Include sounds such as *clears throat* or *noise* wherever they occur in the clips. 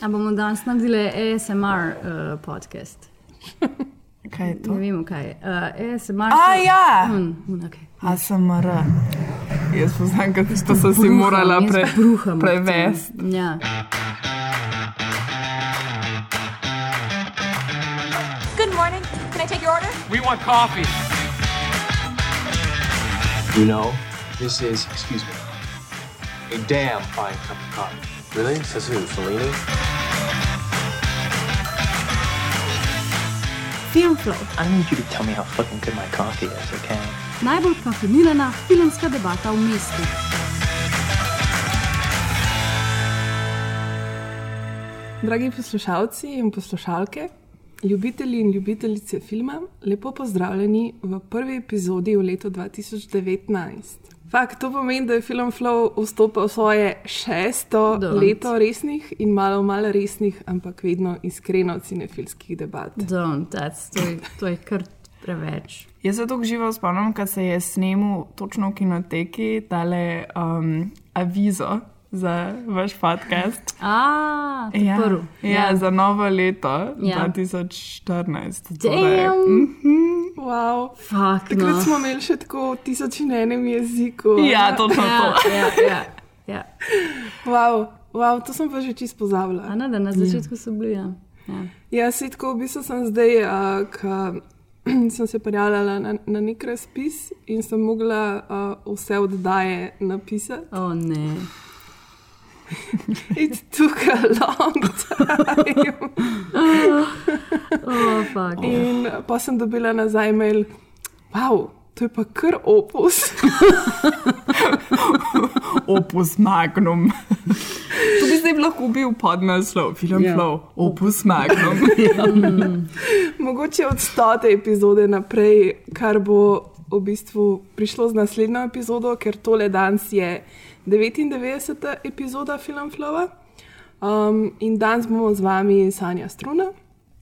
A bomo danes naredili ASMR uh, podcast? *laughs* Kaj je to? Ne vemo, kaj je. Uh, ASMR. A ja, Un, un, okay. ASMR. Jaz poznam, da to sem si morala pre, prevesti. Ja. Good morning. Can I take your order? We want coffee. You know, this is, excuse me, a damn fine cup of coffee. Really? Says who? Fellini? Filmflow, I need you to tell me how fucking good my coffee is, okay? najbolj kafinirana filmska debata v mestu. Dragi poslušalci in poslušalke, ljubitelji in ljubitelice filma, lepo pozdravljeni v prvi epizodi v letu 2019. Fakt, to pomeni, da je film Flow vstopil v svoje šesto Don't. leto resnih in malo, malo resnih, ampak vedno iskreno cinefilskih debat. Don't, that's, to, je, to je kar preveč. Jaz se tako živo spomnim, ko se je snemal točno v kinoteki tale um, avizo za vaš podcast. A, to je Ja, ja, za novo leto Ja. 2014. torej, Damn, Wow. fuck, Takrat no. smo imeli še tako tisoč in enem jeziku. Ja, točno Ja, to. ja, ja, ja. Wow, wow, to sem pa že čisto pozabila. A ne, da na začetku so bili, ja. ja. Ja, se tako v bistvu sem zdaj, uh, ko *clears throat* sem se prijavljala na, na nek razpis in sem mogla uh, vse oddaje napisati. O ne. *laughs* It took a long time. *laughs* O, fuck. In pa sem dobila nazaj mail, wow, to je pa kar opus. *laughs* Opus Magnum. to bi zdaj lahko bil podnaslov, film Ja. yeah. Flow, Opus Magnum. Mogoče od stote epizode naprej, kar bo v bistvu prišlo z naslednjo epizodo, ker tole danes je 99. epizoda Filmflova. Um, in danes bomo z vami Sanja Struna,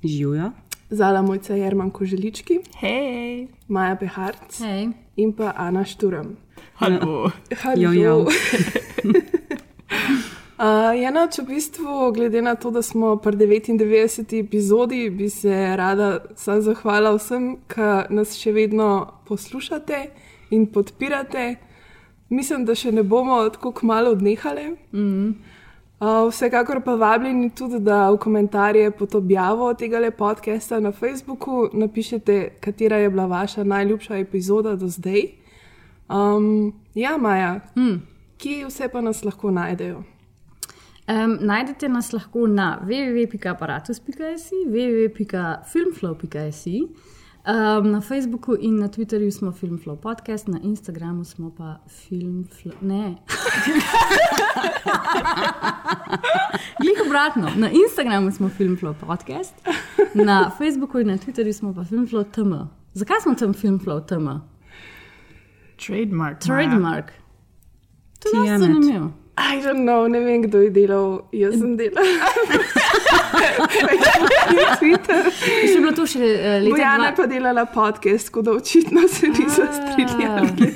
Živijo. Zala Mojca Jerman Koželički, Hej, Maja Peharc Hej. in pa Ana Šturam. halo. Hallo. Jo, jo. *laughs* Uh, ja, noč v bistvu, glede na to, da smo pri 99. epizodi, bi se rada sam zahvala vsem, ki nas še vedno poslušate in podpirate. Mislim, da še ne bomo tako kmalo odnehali. Mm. Uh, vsekakor pa vabljeni tudi, da v komentarje pod objavo tega podcasta na Facebooku napišete, katera je bila vaša najljubša epizoda do zdaj. Um, ja, Maja, mm. kje vse pa nas lahko najdejo? Um, najdete nas lahko na www.aparatus.js, www.filmflow.js. Um, na Facebooku in na Twitterju smo Filmflow podcast, na Instagramu smo pa Filmflow. Ne. *laughs* Glej obratno, na Instagramu smo Filmflow podcast, na Facebooku in na Twitterju smo pa Filmflow TM. Zakaj smo tam Filmflow TM? Trademark. Maja. Trademark. To je zanimivo. I don't know, ne vem, kdo je delal, jaz sem delal. Twitter. Še bilo to še uh, leta Bojana je 2000. pa delala podcast, tako da očitno se niso strinjali.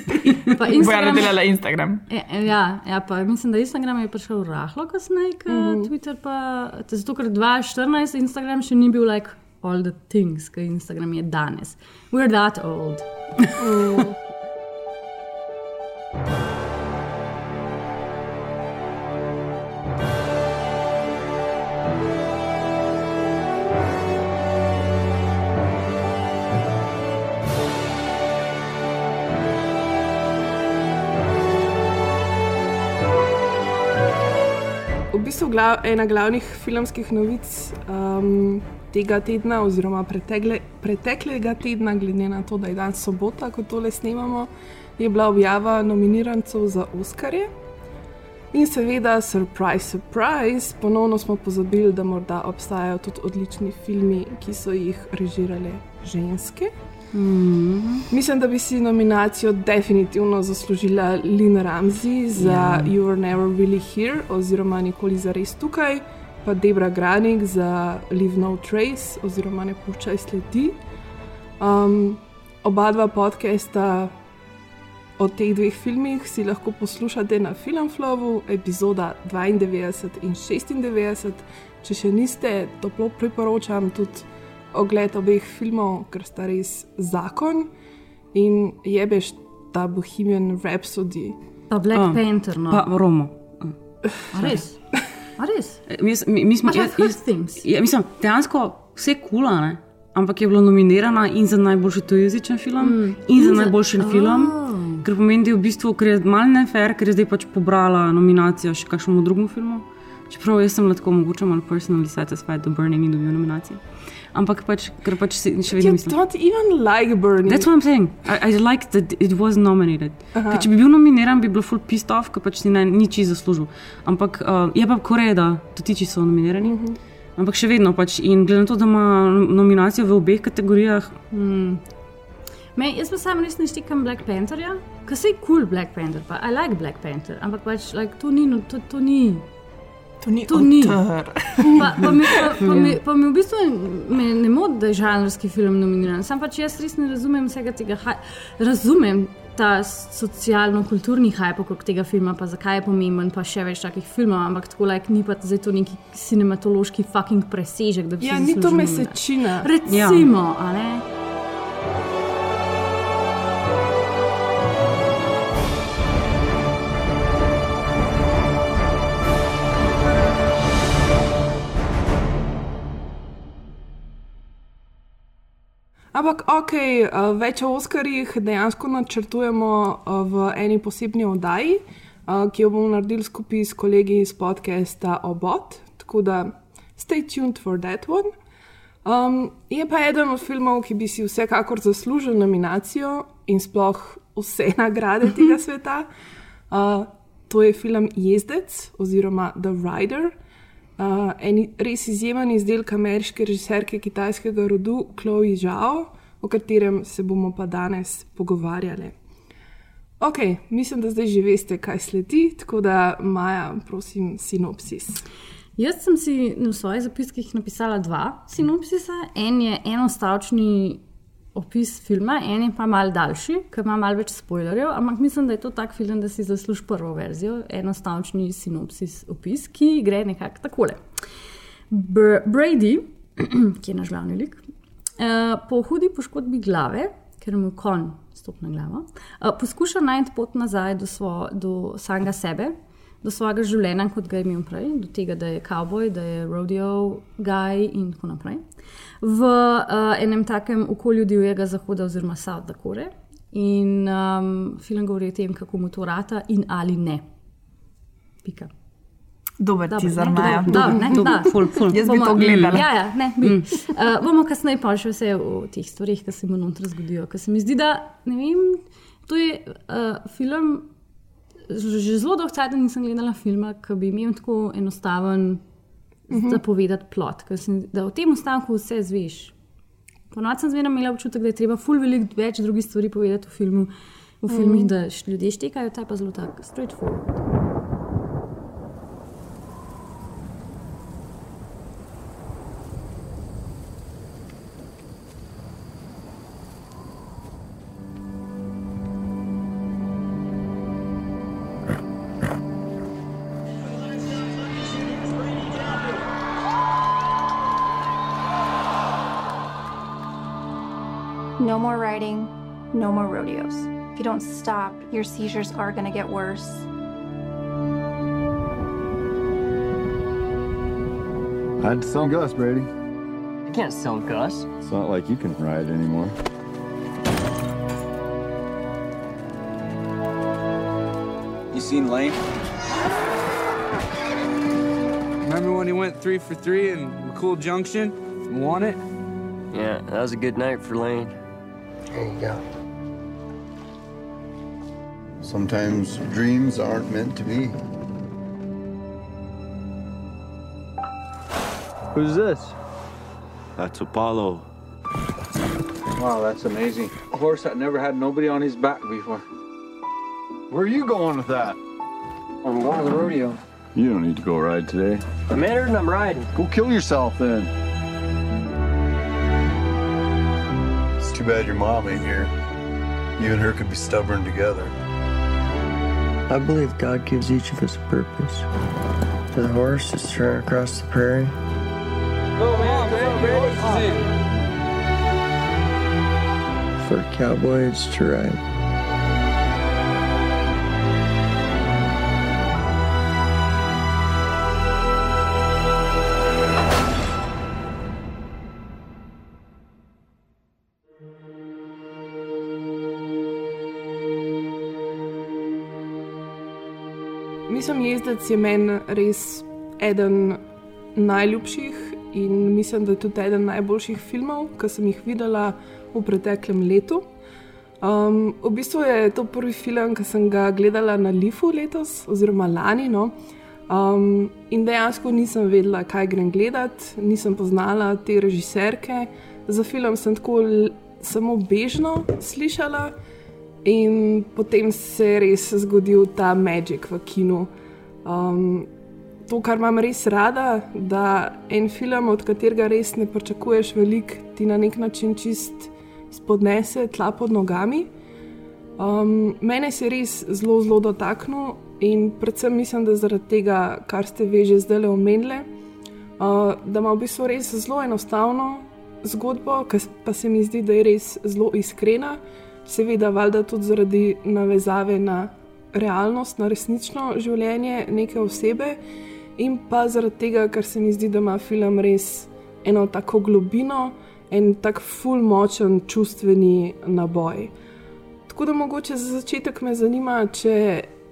Pa Bojana Instagram, delala Instagram. Ja, ja, ja, pa mislim, da Instagram je prišel rahlo kasneje, kot mm -hmm. Twitter. Pa, zato, ker 2014 Instagram še ni bil like all the things, ki Instagram je danes. We're that old. V *laughs* glav, ena glavnih filmskih novic um, tega tedna, oziroma pretekle, preteklega tedna, glede na to, da je danes sobota, ko tole snemamo, je bila objava nominirancev za Oscarje. In seveda, surprise, surprise, ponovno smo pozabili, da morda obstajajo tudi odlični filmi, ki so jih režirale ženske. Mm. Mislim, da bi si nominacijo definitivno zaslužila Lina Ramsey za yeah. You Were Never Really Here, oziroma Nikoli za res tukaj, pa Debra Granik za Leave No Trace, oziroma Ne puščaj sledi. Um, oba dva podcasta o teh dveh filmih si lahko poslušate na Filmflowu, epizoda 92 in 96, če še niste, toplo priporočam tudi ogled obeh filmov, ker sta res zakon in jebeš ta Bohemian Rhapsody. Pa Black A, Panther, no. Pa Romo. A res? A res? E, Mi, mi, mi smo, Imaš like first things? ja, mislim, dejansko vse kula, ne? ampak je bila nominirana in za najboljši tujezičen film, mm. in za najboljši oh. film, kar pomeni, da je v bistvu, ker malo nefer, ker je zdaj pač pobrala nominacijo še kakšnemu drugemu filmu. Čeprav jaz sem lahko mogoče malo personally satisfied, da Burning ni dobil nominacije. Ampak pač, ker pač si, še vedno You mislim. don't even like Burning. That's what I'm saying. I, I like that it was nominated. Ker če bi bil nominiran, bi bilo full pissed off, ker pač si ne, ni čisto zaslužil. Ampak uh, je pa Koreja, da tudi ti so nominirani. Uh -huh. Ampak še vedno pač. In glede na to, da ima nominacijo v obeh kategorijah, Me, jaz pa sam res ne štikam Black Pantherja, ker se je kul cool Black Panther, pa I like Black Panther, ampak pač like, to ni, no, to, to ni. To ni To ni. Pa, pa, mi, pa, *laughs* pa, mi, pa mi v bistvu me ne moti, da je žanrski film nominiran. Sam pač jaz res ne razumem vsega tega. Razumem ta socialno-kulturni hype okrog tega filma, pa zakaj je pomemben, pa še več takih filmov, ampak tako like, ni pa zdaj to neki cinematološki fucking presežek. Ja, ni to mesečina. Recimo, a ne? Ampak, ok, uh, več o Oskarjih dejansko načrtujemo uh, v eni posebni oddaji, uh, ki jo bomo naredili skupaj s kolegi iz podcasta Obot. Tako da, stay tuned for that one. Um, je pa eden od filmov, ki bi si vsekakor zaslužil nominacijo in sploh vse *laughs* nagrade tega *laughs* sveta. Uh, to je film Jezdec oziroma The Rider. Uh, en res izjemen izdelek ameriške režiserke kitajskega rodu Chloe Zhao, o katerem se bomo pa danes pogovarjali. Ok, mislim, da zdaj že veste, kaj sledi, tako da Maja, prosim, sinopsis. Jaz sem si v svojih zapiskih napisala dva sinopsisa. En je enostavčni opis filma, en je pa mal daljši, ker ima mal več spoilerjev, ampak mislim, da je to tak film, da si zasluži prvo verzijo, enostavčni sinopsis opis, ki gre nekako takole. Br Brady, *clears throat* ki je naš glavni lik, eh, po hudi poškodbi glave, ker mu konj stopna glava, eh, poskuša najti pot nazaj do, svo, do samega sebe, do svojega življenja, kot ga je imel prej, do tega, da je kavboj, da je rodeo guy in tako naprej. V uh, enem takem okolju divjega zahoda oziroma South Dakota. In um, film govori o tem, kako mu to rata in ali ne. Pika. Dober Dobro, teaser, ne? Maja. Dobro, ne? Da. ful, ful. Jaz bi Bomo- to gledala. Ja, ja, ne, bi. Mm. Uh, bomo kasneje pa še vse o teh stvarih, ki se mu notri zgodijo. Ker se mi zdi, da ne vem, to je uh, film. Že zelo dolgo časa nisem gledala filma, ki bi imel tako enostaven uh -huh. zapovedati plot. ker se mi zdi, Da v tem ustanku vse zveš. Ponovadi sem zmeraj imela občutek, da je treba ful veliko več drugih stvari povedati v filmu. V filmih, da š- ljudje štekajo, ta pa zelo tak, straightforward. More riding, no more rodeos. If you don't stop, your seizures are going to get worse. I'd sell Gus, Brady. You can't sell Gus. It's not like you can ride anymore. You seen Lane? Remember when he went three for three in McCool Junction? and Won it? Yeah, that was a good night for Lane. There you go. Sometimes dreams aren't meant to be. Who's this? That's Apollo. Wow, that's amazing. A horse that never had nobody on his back before. Where are you going with that? I'm going to the rodeo. You don't need to go ride today. I'm entered and I'm riding. Go kill yourself then. Too bad your mom ain't here. You and her could be stubborn together. I believe God gives each of us a purpose. For the horse is to run across the prairie. Go, man. Come on, baby. Horse is in. For a cowboy, it's to ride. Jezdec je meni res eden najljubših in mislim, da je tudi eden najboljših filmov, ki sem jih videla v preteklem letu. Um, v bistvu je to prvi film, ki sem ga gledala na Lifu letos, oziroma lani. No. Um, in dejansko nisem vedela, kaj grem gledati, nisem poznala te režiserke. Za film sem tako samo bežno slišala, in potem se je res zgodil ta magik v kinu. Um, to, kar imam res rada, da en film, od katerega res ne pričakuješ veliko, ti na nek način čist spodnese tla pod nogami. Um, mene se je res zelo, zelo dotaknil in predvsem mislim, da zaradi tega, kar ste vi že zdaj omenili, uh, da ima v bistvu res zelo enostavno zgodbo, ki pa se mi zdi, da je res zelo iskrena. Seveda, valjda tudi zaradi navezave na realnost, na resnično življenje neke osebe, in pa zaradi tega, ker se mi zdi, da ima film res eno tako globino, en tak full močen čustveni naboj. Tako da mogoče za začetek me zanima, če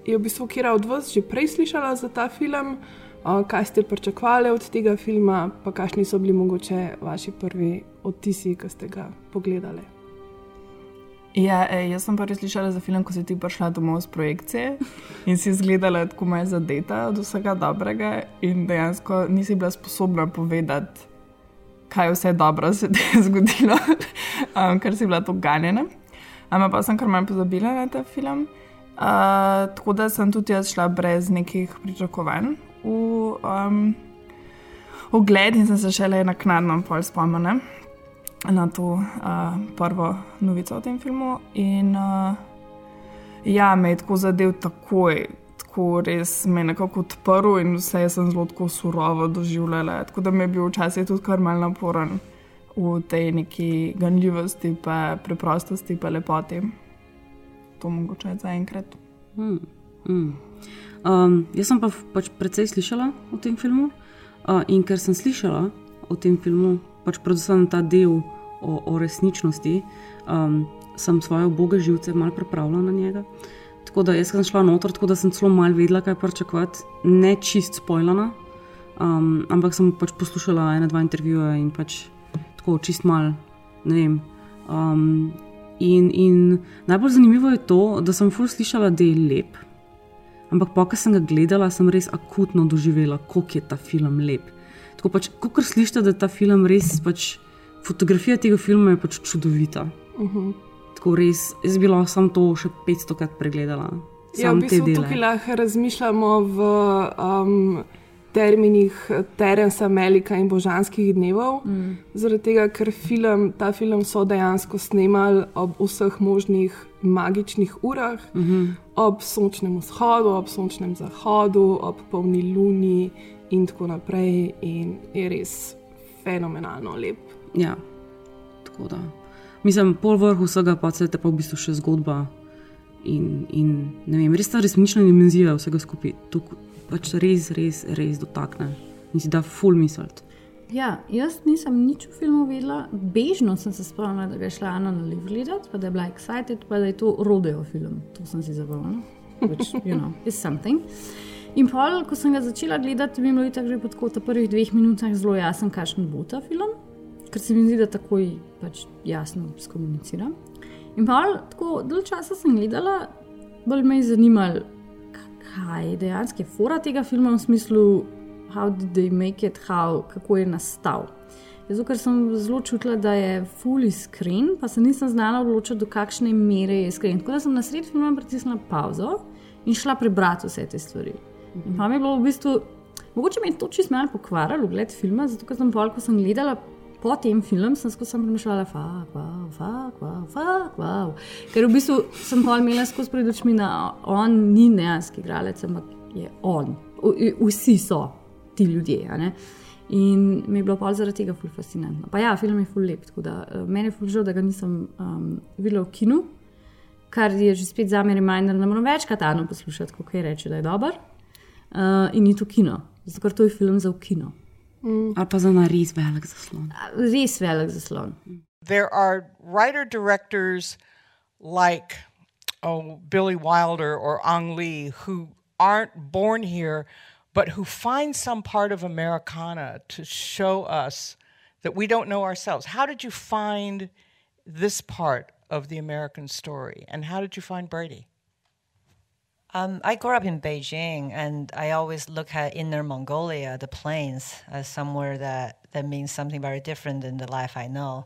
je v bistvu kera od vas že prej slišala za ta film, kaj ste pričakovali od tega filma, pa kakšni so bili mogoče vaši prvi odtisi, ki ste ga pogledali. Ja, ej, jaz sem prvič slišala za film, ko si ti prišla domov z projekcije in si izgledala tako malo zadeta od vsega dobrega, in dejansko nisi bila sposobna povedati, kaj vse dobro se ti je zgodilo, *laughs* um, ker si bila to ganjena. Ampak pa sem kar manj pozabila na ta film. Uh, tako da sem tudi jaz šla brez nekih pričakovanj v um, ogled in sem se šele naknadno spomnila na to uh, prvo novico o tem filmu. In uh, ja, me je tako zadev takoj, tako res me je nekako odprl in vse sem zelo tako surovo doživljala. Tako da mi je bil včasih tudi kar mal naporen v tej neki ganljivosti, pa preprostosti, pa lepoti. To mogoče za enkrat. Hmm. Hmm. Um, jaz sem pa pač precej slišala o tem filmu. Uh, in ker sem slišala o tem filmu, pač predvsem ta del o, o resničnosti, um, sem svoje boge živce malo pripravila na njega. Tako da jaz sem šla noter, tako da sem celo malo vedela, kaj pričakovati, ne čist spojljena, um, ampak sem pač poslušala ena, dva intervjuja in pač tako čist mal, ne vem. Um, in, in najbolj zanimivo je to, da sem fur slišala, da je lep. Ampak, pa, ko sem ga gledala, sem res akutno doživela, kako je ta film lep. Tako pač, kot slišite, da je ta film res, pač, fotografija tega filma je pač čudovita. Uh -huh. Tako res, jaz bi lahko sam to še 500 krat pregledala. Ja, v bistvu tukaj lahko razmišljamo v um, terminih Terensa Melika in Božanskih dnevov, mm. zaradi tega, ker film, ta film so dejansko snemali ob vseh možnih magičnih urah, mm -hmm. ob sončnem vzhodu, ob sončnem zahodu, ob polni luni in tako naprej. In je res fenomenalno lep. Ja, tako da. Mislim, pol vrhu vsega pa se te pa v bistvu še zgodba. In, in ne vem, res ta resnična dimenzija vsega skupaj, to pač res, res, res dotakne in si da full misliti. Ja, jaz nisem nič v filmu videla, bežno sem se spomnila, da bi šla Ana na live gledati, pa da je bila excited, pa da je to rodeo film. To sem si zapomnila, which, you know, is something. In pol, ko sem ga začela gledati, mi je bilo tako že po tako prvih dveh minutah zelo jasen, kakšen bo ta film, ker se mi zdi, da takoj pač jasno skomuniciram. In pa tako dolgo časa sem gledala, bolj me je zanimalo, kaj dejansko je fora tega filma v smislu, how did they make it, how, kako je nastal. Zato, ker sem zelo čutila, da je full screen, pa se nisem znala odločiti, do kakšne mere je screen. Tako da sem na sredi filma pritisnila pauzo in šla prebrati vse te stvari. In pa mi je bilo v bistvu, mogoče mi je to čisto malo pokvarilo, gled filma, zato ker sem pol, ko sem gledala po tem filmu sem skozi fuck, wow, fuck, wow, fuck, wow. Ker v bistvu sem pa imela skozi pred očmi, da on ni neanski igralec, ampak je on v- vsi so ti ljudje. In mi je bilo pa zaradi tega ful fascinantno. Pa ja, film je ful lep, tako da uh, meni je ful žal, da ga nisem um, videla v kinu, kar je že spet za me reminder, da moram večkrat Ano poslušati, kako je reče, da je dober. Uh, in ni to kino, zato ker to je film za v kino. Ali pa za na res velik zaslon. Res velik zaslon. There are writer directors like oh, Billy Wilder or Ang Lee who aren't born here, but who find some part of Americana to show us that we don't know ourselves. How did you find this part of the American story? And how did you find Brady? Um, I grew up in Beijing, and I always look at Inner Mongolia, the plains, as somewhere that, that means something very different than the life I know.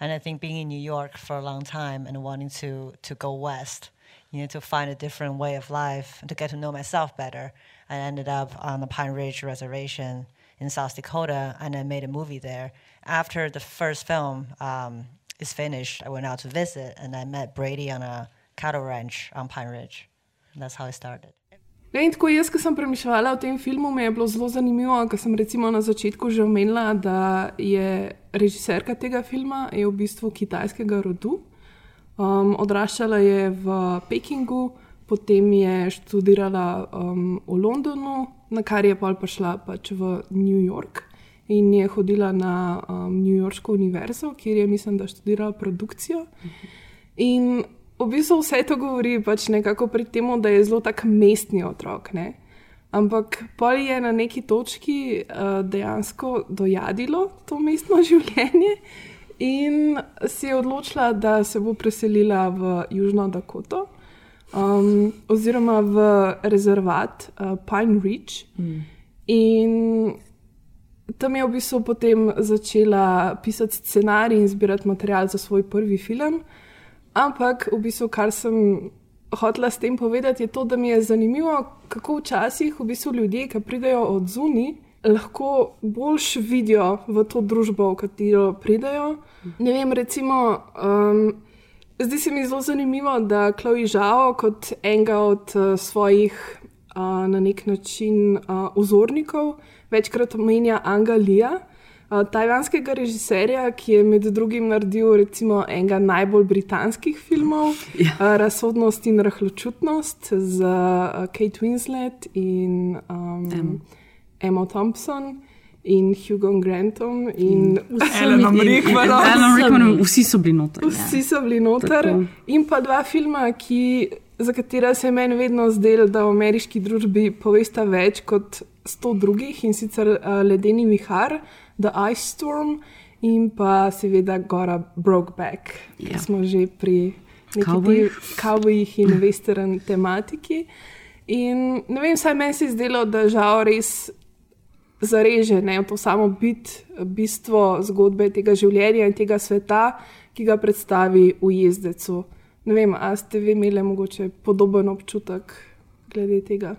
And I think being in New York for a long time and wanting to, to go west, you know, to find a different way of life and to get to know myself better, I ended up on the Pine Ridge Reservation in South Dakota, and I made a movie there. After the first film um, is finished, I went out to visit, and I met Brady on a cattle ranch on Pine Ridge. That's how I started. Ne, tako jaz, ki sem premišljala o tem filmu, mi je bilo zelo zanimivo, ker sem recimo na začetku že omenila, da je režiserka tega filma je v bistvu kitajskega rodu. Um, odraščala je v Pekingu, potem je študirala um, v Londonu, na kar je pa prišla pač v New York in je hodila na um, New Yorksko univerzo, kjer je, mislim, da študirala produkcijo. In v bistvu vse to govori pač nekako pri tem, da je zelo tak mestni otrok. Ne? Ampak pol je na neki točki uh, dejansko dojadilo to mestno *laughs* življenje in si je odločila, da se bo preselila v Južno Dakoto. Um, oziroma v rezervat uh, Pine Ridge. Mm. In tam je v bistvu potem začela pisati scenarij in zbirati material za svoj prvi film. Ampak v bistvu, kar sem hotela s tem povedati, je to, da mi je zanimivo, kako včasih v bistvu ljudje, ki pridejo od zunaj, lahko boljš vidijo v to družbo, v katero pridejo. Ne vem, recimo. Um, Zdi se mi zelo zanimivo, da Chloe Žao kot enega od uh, svojih uh, na nek način uh, vzornikov večkrat omenja Angalija, uh, tajvanskega režiserja, ki je med drugim naredil recimo enega najbolj britanskih filmov, ja. uh, Razsodnost in rahločutnost z uh, Kate Winslet in um, Emma Thompson. In Hugo Grantom, in Elenom Rickmanom. Vsi so bili noter. Vsi so bili noter. Tako. In pa dva filma, ki, za katera se je meni vedno zdelo, da v ameriški družbi povesta več kot sto drugih in sicer uh, Ledeni vihar, The Ice Storm in pa seveda Gora Brokeback, Ja. ki smo že pri Kavbojih. in western tematiki. In ne vem, saj meni se je zdelo, da žal res zareže ne, v to samo bit, bistvo zgodbe tega življenja in tega sveta, ki ga predstavi v jezdecu. Ne vem, a ste vi imeli mogoče podoben občutek glede tega?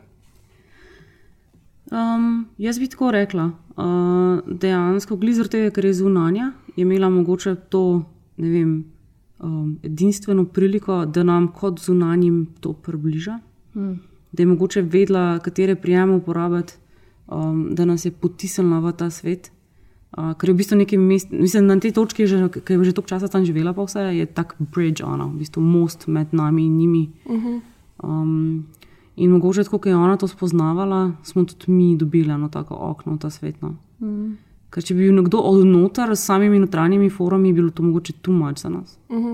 Um, jaz bi tako rekla. Uh, dejansko, glizor tega, ker je zunanja, je imela mogoče to ne vem, um, edinstveno priliko, da nam kot zunanjim to približa. Mm. Da je mogoče vedela, katere prijeme uporabiti, um, da nas je potisnila v ta svet. Uh, ker je v bistvu nekaj mest, mislim, na tej točki, ki je že toliko časa tam živela, pa vse je tak bridge, ona, v bistvu most med nami in njimi. Mhm. Um, in mogoče, tako, ko je ona to spoznavala, smo tudi mi dobili eno tako okno v ta svet. No. Mhm. Ker če bi bil nekdo od noter s samimi notranjimi forumi, bi bilo to mogoče tumač za nas. Mhm.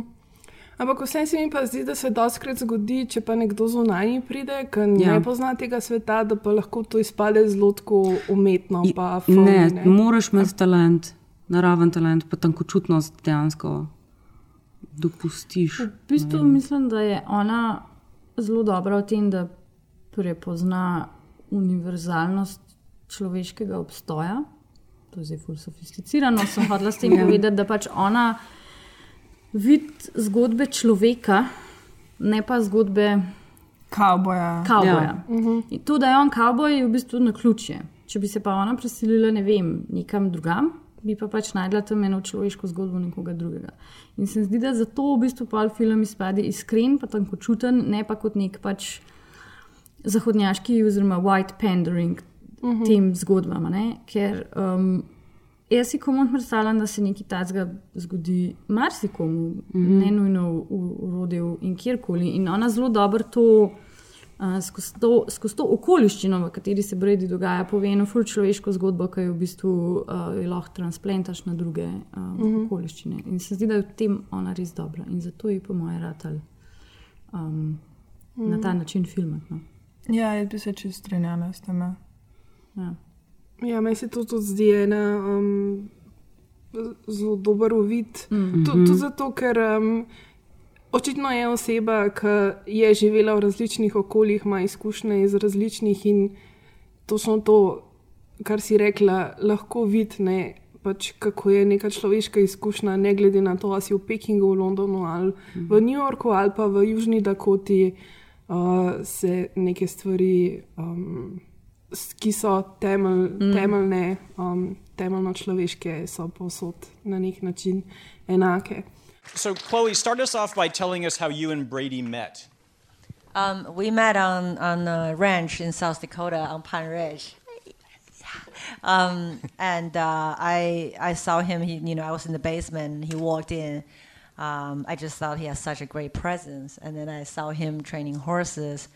Ampak vse se mi pa zdi, da se doskrat zgodi, če pa nekdo zunanji pride, ki ja. Ne pozna tega sveta, da pa lahko to izpade zelo tako umetno. Pa Ne, phony, ne. moraš imeti talent, naraven talent, pa tankočutnost dejansko dopustiš. V bistvu mislim, da je ona zelo dobra v tem, da prepozna univerzalnost človeškega obstoja. To je zdaj ful sofisticirano, sem hodila s tem *laughs* Ja. povedati, da pač ona vidi zgodbe človeka, ne pa zgodbe Kavboja. kavboja. Ja. In To, da je on kavboj, je v bistvu na ključje. Če bi se pa ona preselila, ne vem, nekam drugam, bi pa pač najdla tam eno človeško zgodbo nekoga drugega. In se mi zdi, da zato v bistvu pol film izpade iskren, pa tankočuten, ne pa kot nek pač zahodnjaški oziroma white pandering Mhm. tem zgodbam. Ne? Ker um, jaz si komod predstavljam, da se nekaj takega zgodi marsikomu, Mhm. ne nujno v, v rodju in kjerkoli. In ona zelo dobro to. Uh, skozi, to, skozi to okoliščino, v kateri se Bredi dogaja, pove eno ful človeško zgodbo, ki jo v bistvu uh, lahko transplantaš na druge uh, mm Mhm. -hmm. okoliščine. In se zdi, da je v tem ona res dobra. In zato je po mojem ratelj um, mm. na ta način filmat. No. Ja, jaz bi se čist strinjala s tem. Ja. Ja, meni se to tudi zdi ena um, z- zelo dober uvid. Mhm. Tu- Tudi zato, ker um, očitno je oseba, ki je živela v različnih okoljih, ima izkušnje iz različnih in točno to, kar si rekla, lahko vidne. Pač kako je neka človeška izkušnja, ne glede na to, ali si v Pekingu, v Londonu ali v New Yorku ali pa v Južni Dakoti, uh, se neke stvari um, ki so temelj, Mm. temeljne, um, temeljno človeške, so povsod na nek način enake. So, Chloe, start us off by telling us how you and Brady met. Um, we met on, on a ranch in South Dakota on Pine Ridge. *laughs* Um, and uh, I, I saw him, he, you know, I was in the basement and he walked in. Um, I just thought he had such a great presence. And then I saw him training horses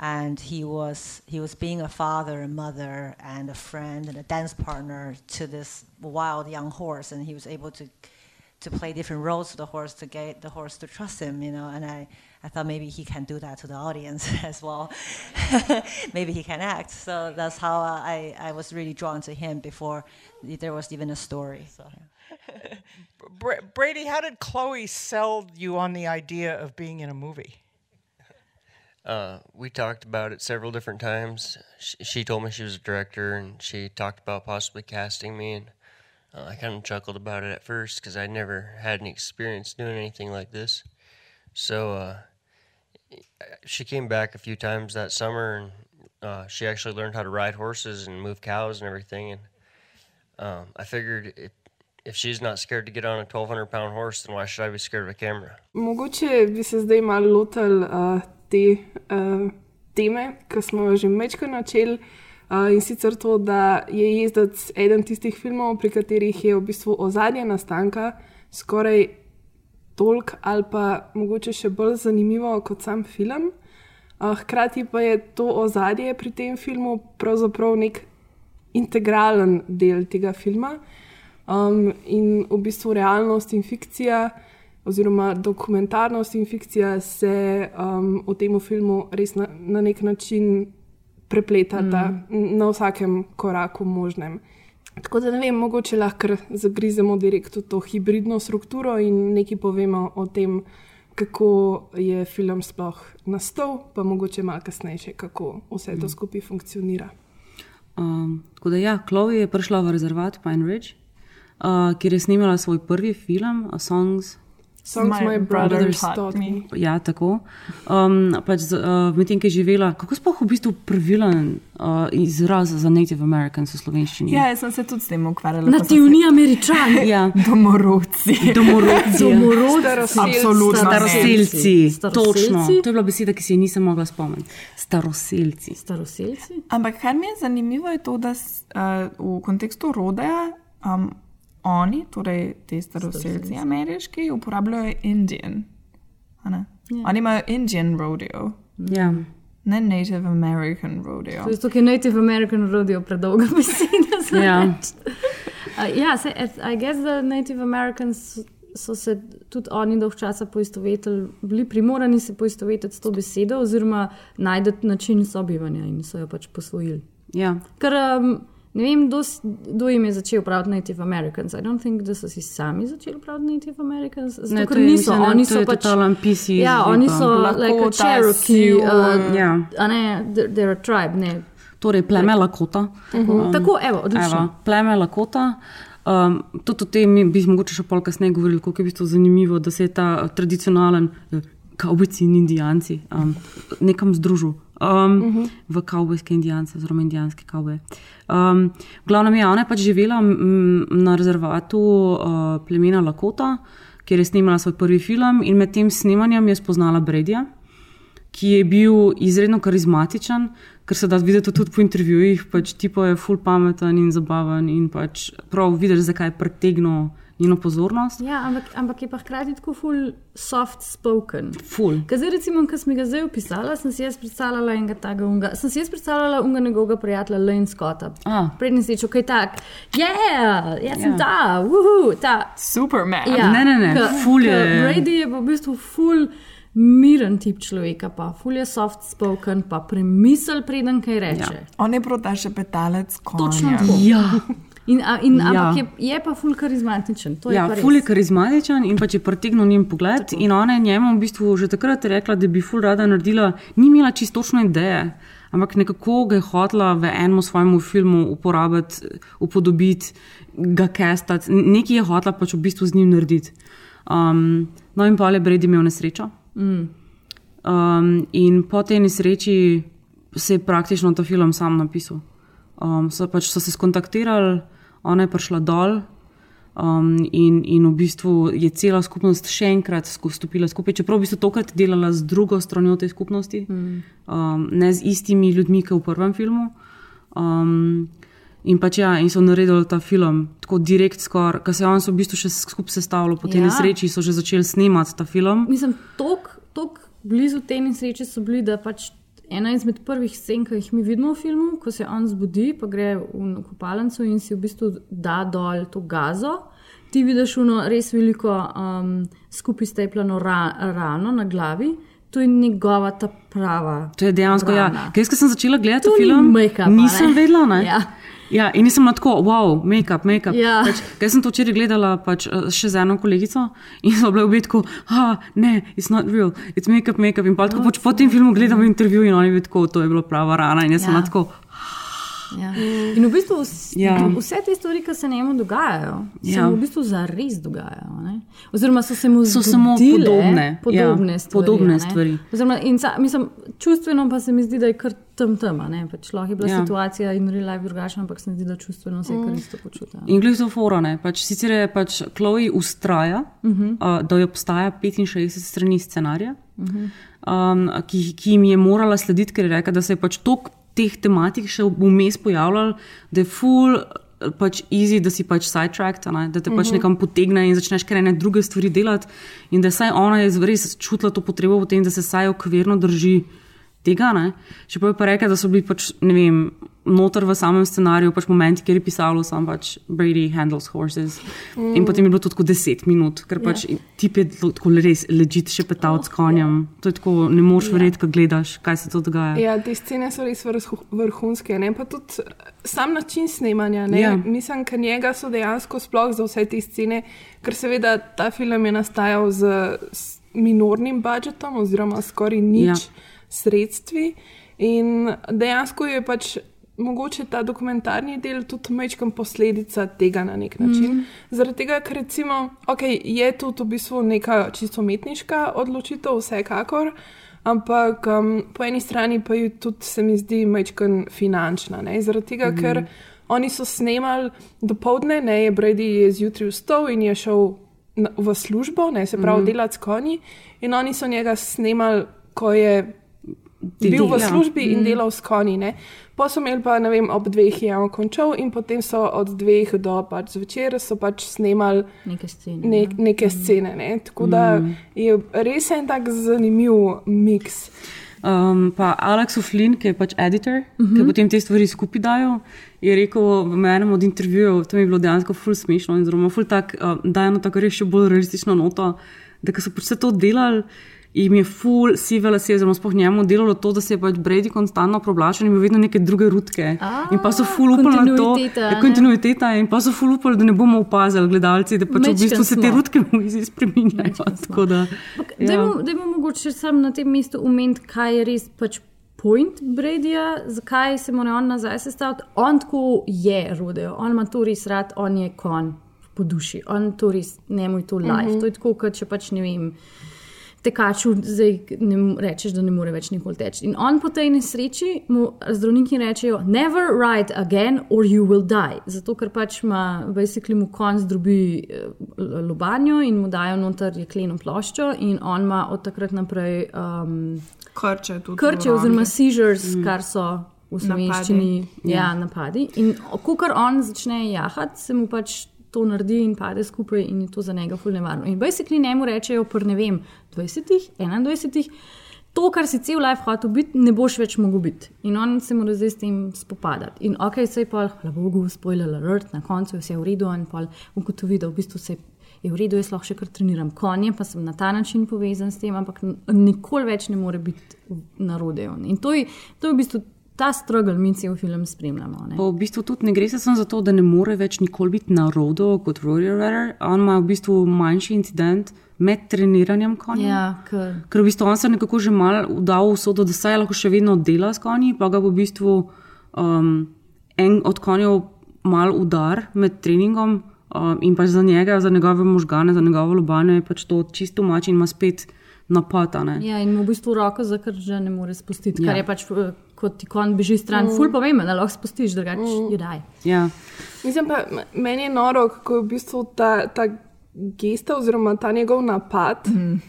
and he was, he was being a father, a mother, and a friend and a dance partner to this wild young horse. And he was able to to play different roles to the horse to get the horse to trust him, you know. And I, I thought maybe he can do that to the audience *laughs* as well. *laughs* maybe he can act. So that's how I, I was really drawn to him before there was even a story. So. Bra- Brady, how did Chloe sell you on the idea of being in a movie? Uh, we talked about it several different times. She, she told me she was a director, and she talked about possibly casting me. And uh, I kind of chuckled about it at first because I never had any experience doing anything like this. So uh, she came back a few times that summer, and uh, she actually learned how to ride horses and move cows and everything. And um, I figured if, if she's not scared to get on a 1,200 pound horse, then why should I be scared of a camera? Mogoče bi se zdaj malo lotil uh, te uh, teme, ki smo jo že večkrat načeli. Uh, in sicer to, da je jezdec eden tistih filmov, pri katerih je v bistvu ozadje nastanka skoraj toliko ali pa mogoče še bolj zanimivo kot sam film. Uh, hkrati pa je to ozadje pri tem filmu pravzaprav nek integralen del tega filma. Um, in v bistvu realnost in fikcija, oziroma dokumentarnost in fikcija se um, v tem filmu res na, na nek način prepletata mm. na vsakem koraku možnem. Tako da ne vem, mogoče lahko zagrizemo direktno to hibridno strukturo in nekaj povemo o tem, kako je film sploh nastal, pa mogoče malo kasneje, kako vse to skupaj funkcionira. Um, tako da, ja, Chloe je prišla v rezervat Pine Ridge, uh, kjer je snimala svoj prvi film, A Songs. Songs My, my Brothers taught me. Ja, tako. Um, pač uh, medtem, ki je živela, kako sploh v bistvu pravilen uh, izraz za Native Americans v slovenščini? Ja, jaz sem se tudi s tem ukvarjala. Nativni američani. *laughs* ja. Domorodci. Domorodci. *laughs* Domorodci. Absolutno. Staroselci. Staroselci. Točno. To je bila beseda, ki si je nisem mogla spomniti. Staroselci. Staroselci. Ampak kar mi je zanimivo, je to, da uh, v kontekstu rodeja um, oni, torej ti staroselci ameriški, uporabljajo Indian. ne? Ja. Oni imajo Indian rodeo. Ja. Ne Native American rodeo. To je je Native American rodeo predolga *laughs* beseda. za Ja. reči. Ja, se, I guess the Native Americans so se tudi oni dolg časa poistovetili, bili primorani se poistovetiti s to besedo, oziroma najti način sobivanja in so jo pač posvojili. Ja. Ker um, ne vem, kdo, jim je začel praviti Native Americans. I don't think, da so si sami začeli praviti Native Americans. Zato, Ne, ker niso, mislim, da oni to so pač. PC Ja, oni so like a Cherokee, uh, Sioux. Ja. a ne, they're- a tribe, ne. Torej, pleme Lakota. Tako, tako evo, odlično. Evo, pleme Lakota. Um, tudi o tem bi mogoče še pol kasneje govorili, kako je v bistvu zanimivo, da se je ta tradicionalen eh, kavbojci in indijanci um, nekam združil. Um, uh Mhm. -huh. V kavbojske indijance, oziroma indijanske kavboje. Um, v glavnem, ja, ona je pač živela m, na rezervatu uh, plemena Lakota, kjer je snimala svoj prvi film in med tem snemanjem je spoznala Bredja, ki je bil izredno karizmatičen, ker se da videti tudi po intervjujih, pač tipo je full pameten in zabaven in pač prav vidiš, zakaj je pretegnil njeno pozornost. Ja, ampak, ampak je pa hkrati tako full soft spoken. Full. Ker zdaj, recimo, ko sem ga zdaj opisala, sem si jaz predstavljala enega takega, unga, sem si jaz predstavljala unga njegovega prijatelja Lane Scotta. Ah. Prednji si rekel, kaj tak, yeah, jaz sem Ja. ta, wuhu, ta. Superman. Ja, Ne, ne, ne, Ke- ful ke je- Brady je pa v bistvu full miren tip človeka, pa full je soft spoken, pa premisel preden kaj reče. Ja. On je ta še petalec konja. Točno tako. Ja. In, a, in, Ja. ampak je, je pa full karizmatičen. Ja, ful je karizmatičen in pač je pretegnil njen pogled. In ona je njemu v bistvu že takrat rekla, da bi ful rada naredila, ni imela čisto točne ideje, ampak nekako ga je hotela v enem svojemu filmu uporabiti, upodobiti, ga kestati, nekaj je hotela pač v bistvu z njim narediti. Um, no, in pa je Brady imel nesrečo. Mm. Um, in po tej nesreči se je praktično ta film sam napisal. Um, so, pač so se skontaktirali, ona je prišla dol. Um, in, in v bistvu je cela skupnost še enkrat stopila skupaj, čeprav v bistvu tokrat delala z drugo stranjo te skupnosti, Mm. um, ne z istimi ljudmi, kot v prvem filmu. Um, in pač ja, in so naredili ta film tako direkt, skoraj, ker se je on se v bistvu še skupaj sestavljal, po tej Ja. nesreči so že začeli snemati ta film. Mislim, tako blizu te nesreče so bili, da pač ena izmed prvih scen, ki jih mi vidimo v filmu, ko se on zbudi, pa gre v kopalnico in si v bistvu da dol to gazo. Ti vidiš uno res veliko um, skupaj stepljeno ra rano na glavi. To je njegova ta prava. To je dejansko, ja. rana. Ker jaz, ko sem začela gledati To film, make-up, nisem vedela, ne. Ja. Ja, in nisem tako, wow, make-up, make-up. Ja. Pač, ker sem to včeraj gledala pač, eh, še z eno kolegico in so bile obe tako, ah, ne, it's not real, it's make-up, make-up. In pa tako pač po tem filmu gledam intervju in oni vedo, to je bila prava rana. In jaz sem Ja. na tako, Ja. In v bistvu vs, Ja. ja. vse te stvari, ki se njemu dogajajo, se Ja. mu v bistvu zares dogajajo. Ne? Oziroma so se mu So samo podobne, podobne ja, stvari. podobne a ne. stvari. Oziroma, in sa, mislim, čustveno pa se mi zdi, da je kar tam tam. Pač lahko je bila Ja. ja. situacija in real life drugačna, ampak se mi zdi, da čustveno se je kar isto počutila. In glede to forane, pač sicer je pač Chloe ustraja, uh Mhm. -huh. uh, da je obstaja 65 strani scenarija, Uh -huh. um, ki, ki jim je morala slediti, ker je rekla, da se je pač toliko teh tematik še vmes pojavljalo, da je full. Pač easy, da si pač sidetracked, ne? da te pač Mhm. nekam potegne in začneš kar ene druge stvari delati. In da saj ona je res čutila to potrebo po tem, da se saj okvirno drži tega. Ne? Še pa je pa rekla, da so bili pač, ne vem, noter v samem scenariju, pač momenti, kjer je pisalo, sam pač Brady handles horses. Mm. In potem je bilo to tako 10 minut, ker pač Ja. tip je tako res ležit še petal s konjem. To je tako, ne moreš Ja. verjeti, ko gledaš, kaj se to dogaja. Ja, te scene so res vrhu- vrhunske, ne? pa tudi sam način snemanja. Ne? Ja. Mislim, ker njega so dejansko sploh za vse te scene, ker seveda ta film je nastajal z, minornim budžetom oziroma skoraj nič Ja. Sredstvi. In dejansko je pač mogoče ta dokumentarni del tudi majčkam posledica tega na nek način. Mm. -hmm. Zaradi tega, ker recimo, okay, je tudi v bistvu neka čisto umetniška odločitev, vsekakor. Ampak um, po eni strani pa je tudi, se mi zdi, majčkan finančna. Ne? Zaradi tega, mm ker oni so snemali do povdne, ne je Brady je zjutraj vstal in je šel na, v službo, ne, se pravi, mm delati s konji. In oni so njega snemali, ko je bil v ja. službi in Mhm. delal s konji. Ne. Pa so imeli pa, ne vem, ob dveh je on končal in potem so od dveh do pač zvečer so pač snemali Neke scene. ne, ja. neke scene. Ne. Tako da Mhm. je res en tak zanimiv miks. Um, pa Alex O'Flynn, ki je pač editor, uh Mhm. -huh. ki potem te stvari skupaj dajo, je rekel v enem od intervjujev, to mi je bilo dejansko ful smešno in zelo ful tak, uh, da je eno tako res še bolj realistično noto, da ko so pač vse to delali. Mi je ful sive lase, oziroma sploh njemu delalo to, da se je pač Brady konstantno problačil in imel vedno neke druge rutke. A, in pa so ful upali na to, da je kontinuiteta in pa so ful upali, da ne bomo opazili gledalci, da pač v Majčkeno bistvu se te smo. rutke v izi spreminjajo. Da, ja. Dajmo, dajmo mogoče sam na tem mestu umeti, kaj je res pač point Bradyja, zakaj se mora on nazaj sestaviti. On tako je rodeo, on ima to res rad, on je kon po duši, on to res, njemu je to life. Mm Mhm. -hmm. To je tako, kot če pač ne vem. Tekaču zdaj ne rečeš, da ne more več nikoli teči. In on po tej nesreči mu zdravniki rečejo: Never ride again, or you will die. Zato, ker pač ima basically mu konc drobi eh, lobanjo in mu dajo noter jekleno ploščo, in on ima od takrat naprej um, krče, krče oziroma seizures, Mm. kar so v Napadi. slovenščini Ja. ja, napadi. In ko kar on začne jahati, se mu pač to naredi in pade skupaj, in je to za njega fully nevarno. In basically njemu rečejo, pr ne vem, 20, 21. To, kar si cel life hotel biti, ne boš več mogel biti. In on se mora zdaj s tem spopadati. In ok, se je pa, hvala Bogu, spoiler alert, na koncu je vse v redu in pa ugotovi, da v bistvu se je v redu, jaz lahko še kar treniram konje, pa sem na ta način povezan s tem, ampak nikoli več ne more biti na rodeju. In to je, to je v bistvu ta struggle, mi cel film spremljamo. Ne? Pa v bistvu tudi ne gre se samo za to, da ne more več nikoli biti na rodu kot rodeo rider. On ima v bistvu manjši incident med treniranjem konja. Ja, ker Ker v bistvu on se je nekako že mal vdal v sodo, da saj lahko še vedno dela s konji, pa ga v bistvu um, en od konjev mal udar med treningom um, in pač za njega, za njegove možgane, za njegovo lobanje je pač to čisto mač in ima spet napad. Ja, in mu v bistvu roko zakrža ne more spustiti, Ja. kar je pač, eh, ko ti kon beži stran, Mm. ful pomembno, da lahko spustiš, drugače Mm. mm. judaj. Ja. Mislim pa, meni je noro, kako je v bistvu ta, ta gesta oziroma ta njegov napad mm.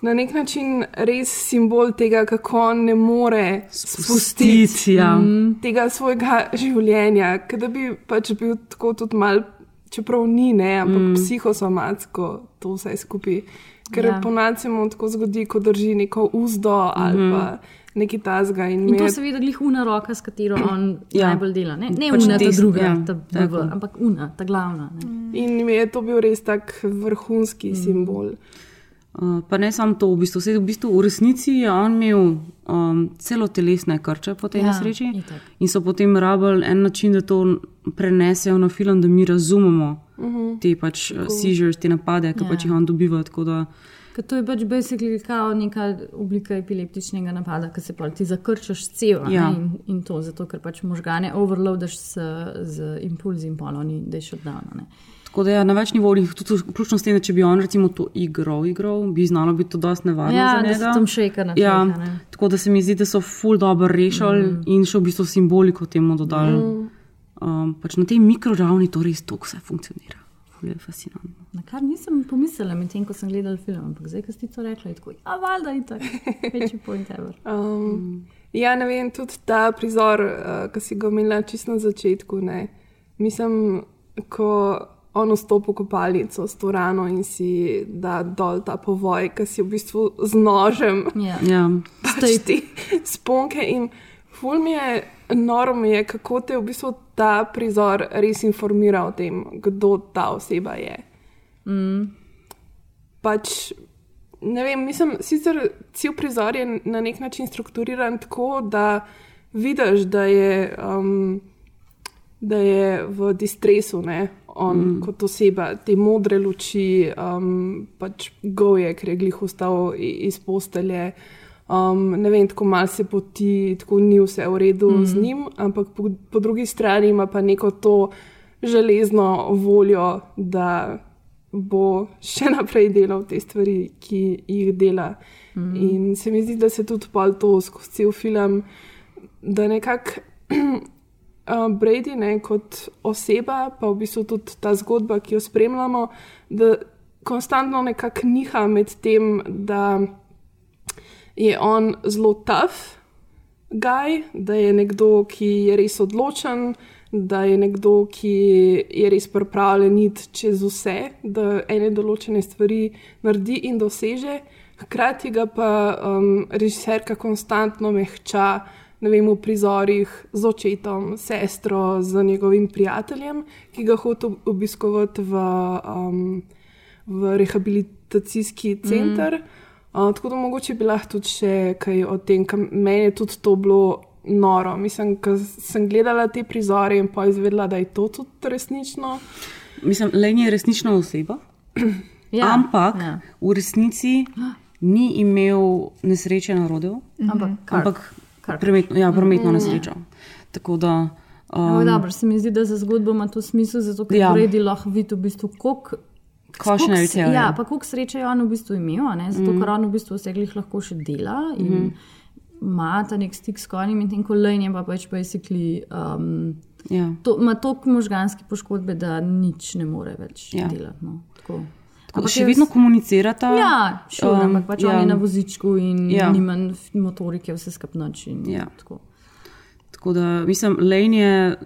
na nek način res simbol tega, kako on ne more spustiti Spustiti, ja. mm, tega svojega življenja, ker da bi pač bil tako tudi mal, čeprav ni, ne, ampak Mm. psihosomatsko to vse skupaj. Ker Ja. ponad se mu tako zgodi, ko drži neko uzdo ali Mhm. mm -hmm. pa nekaj tasga. In, In to je- se vidi, glih una roka, s katero on *clears throat* Ja. najbolj dela. Ne, ne Pač una, ta desna, druga, ja, ta. BV, ampak una, ta glavna. Ne. In mi je to bil res tak vrhunski mm. simbol. Uh, pa ne samo to, v bistvu, Sej, v, bistvu v resnici je on imel um, celo telesne krče po tej Ja, nesreči itak. in so potem rabili en način, da to prenesejo na film, da mi razumemo Mhm. te pač uh, Tako. seizures, te napade, ki Ja. pač jih on dobiva. tako Da, Ker to je pač basically kao neka oblika epileptičnega napada, ki se pa ti zakrčaš cel Ja. ja. in, in to, zato ker pač možgane overloadaš z, z impulzi in je shutdown. a ne. tako da ja, na več nivojih, tudi vključno s tem, da če bi on recimo to igral, igral bi znalo biti to dosti nevarno. Ja, da se tam šejka na ja, tleh, a ne. Tako da se mi zdi, da so ful dobro rešili mm. in še v bistvu simboliko temu dodali. Mm. Um, pač na tej mikroravni to res to vse funkcionira. Ful je fascinantno. Na kar nisem pomislila, medtem ko sem gledala film, ampak zdaj, ko si to rekla, je tako, a valjda je tako, večji point ever. *laughs* Um, ja, ne vem, tudi ta prizor, uh, ki si ga omenila čisto na začetku. Ne. Mislim, ko on vstopi v kopalnico s to rano in si da dol ta povoj, ki si v bistvu z nožem. Ja. Ja. Pač te sponke in ful mi je, noro mi je, kako te v bistvu ta prizor res informira o tem, kdo ta oseba je. Mm. pač, ne vem, mislim, sicer cel prizor je na nek način strukturiran tako, da vidiš, da je, um, da je v distresu, ne, on mm. kot oseba, te modre luči, um, pač goje, ker je glih ustal i- iz postelje. Um, ne vem, tako malo se poti, tako ni vse v redu mm. z njim, ampak po, po drugi strani ima pa neko to železno voljo, da bo še *laughs* naprej delal te stvari, ki jih dela. Mm. In se mi zdi, da se tudi pol to skozi cel film, da nekako *clears throat* uh, Brady ne, kot oseba, pa v bistvu tudi ta zgodba, ki jo spremljamo, da konstantno nekako niha med tem, da je on zelo tough guy, da je nekdo, ki je res odločen, da je nekdo, ki je res pripravljen iti čez vse, da ene določene stvari naredi in doseže. Hkrati ga pa um, režiserka konstantno mehča. Ne vem, v prizorih z očetom, sestro, z njegovim prijateljem, ki ga hoče obiskovati v, um, v rehabilitacijski center. Mm. Uh, tako da mogoče bi lahko tudi še kaj o tem, ker meni je tudi to bilo noro. Mislim, ker sem gledala te prizore in pa izvedela, da je to tudi resnično. Mislim, Len je resnična oseba, *clears throat* Ja, ampak ja. v resnici ni imel nesreče na rodeu, Ampak kar- ampak kar- prometno, ja, prometno Mhm. nesrečo. Tako da. Um, Um, dobro, se mi zdi, da za zgodbo ima to smisel, zato ker Ja. ja. Brady lahko vidi v bistvu, koliko Cautionary koliko- tale, Ja, ja. pa koliko sreče je on v bistvu imel, ne? zato Mhm. ker on v bistvu vse glih lahko še dela in Mhm. ima ta nek stik s konjem, in tem kolajn je pa pač basically. Um, Ja. to, ima toliko možganske poškodbe, da nič ne more več Ja. delati. No. Tako. Tako, Ampak še jaz- vedno komunicirata. Ja, šur, um, ampak pač ja. on je na vozičku in Ja. ja. nima motorike, vse skupnoč. in Ja. tako. Tako da, mislim, Lane je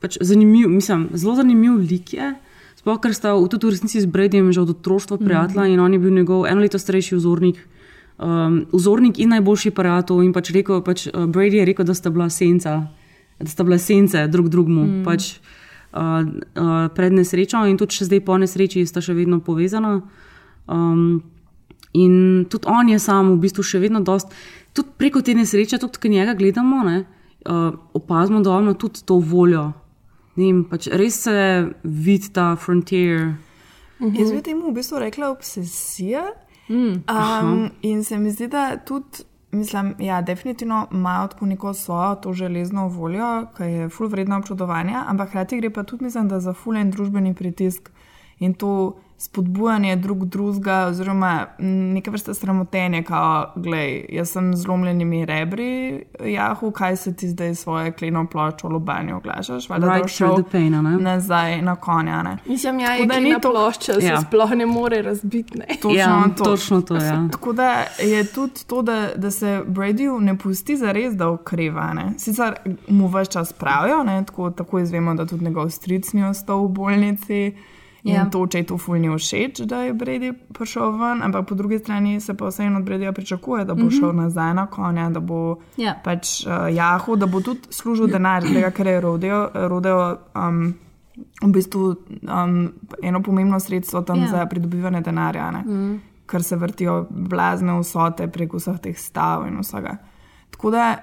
pač zanimiv, mislim, zelo zanimiv lik je. Sploh, ker sta tudi v resnici z Bradyjem že od otroštva prijatelja Mhm. in on je bil njegov eno leto starejši vzornik. Um, vzornik in najboljši prijatelj, in pač rekel, pač, uh, Brady je rekel, da sta bila senca, da sta bile sence drug drugemu. Mhm. Mm. Pač, uh, uh, pred nesrečo in tudi še zdaj po nesreči sta še vedno povezana. Um, in tudi on je sam v bistvu še vedno dost, tudi preko te nesreče, tudi ko njega gledamo, ne, uh, opazimo, da ima tudi to voljo. Vem, pač res se vidi ta frontier. Jaz bi temu v bistvu rekla obsesija. Mm. Um, in se mi zdi, da tudi, mislim, ja, definitivno imajo tako neko svojo to železno voljo, ki je ful vredna občudovanja, ampak hkrati gre pa tudi, mislim, da za ful en družbeni pritisk in to spodbujanje drug drugega, oziroma neke vrste sramotenje, kao, glej, jaz sem z zlomljenimi rebri, jahu, kaj se ti zdaj svoje kleno pločo v lobanju oglašaš, valjda, da Right šel the pain, ne? nazaj na konja, ne. Mislim, ja, je da ni to- plošča, se Ja. ja. sploh ne more razbiti. Ne? Točno Ja, to. točno to, ja. Tako da je tudi to, da, da se Bradyju ne pusti za res, da okreva. Ne. Sicer mu več čas pravijo, ne, tako, tako izvemo, da tudi njegov stric ni ostal v bolnici. In Ja. yeah. to, če je to fulni všeč, da je Brady prišel ven, ampak po drugi strani se pa vseeno od Bradyja pričakuje, da bo mm. -hmm. šel nazaj na konja, da bo Ja. pač uh, jahu, da bo tudi služil denar, tega, ker je rodeo, rodeo um, v bistvu um, eno pomembno sredstvo tam Ja. yeah. za pridobivanje denarja. Ne? Mm. ker se vrtijo blazne vsote prek vseh teh stav in vsega. Tako da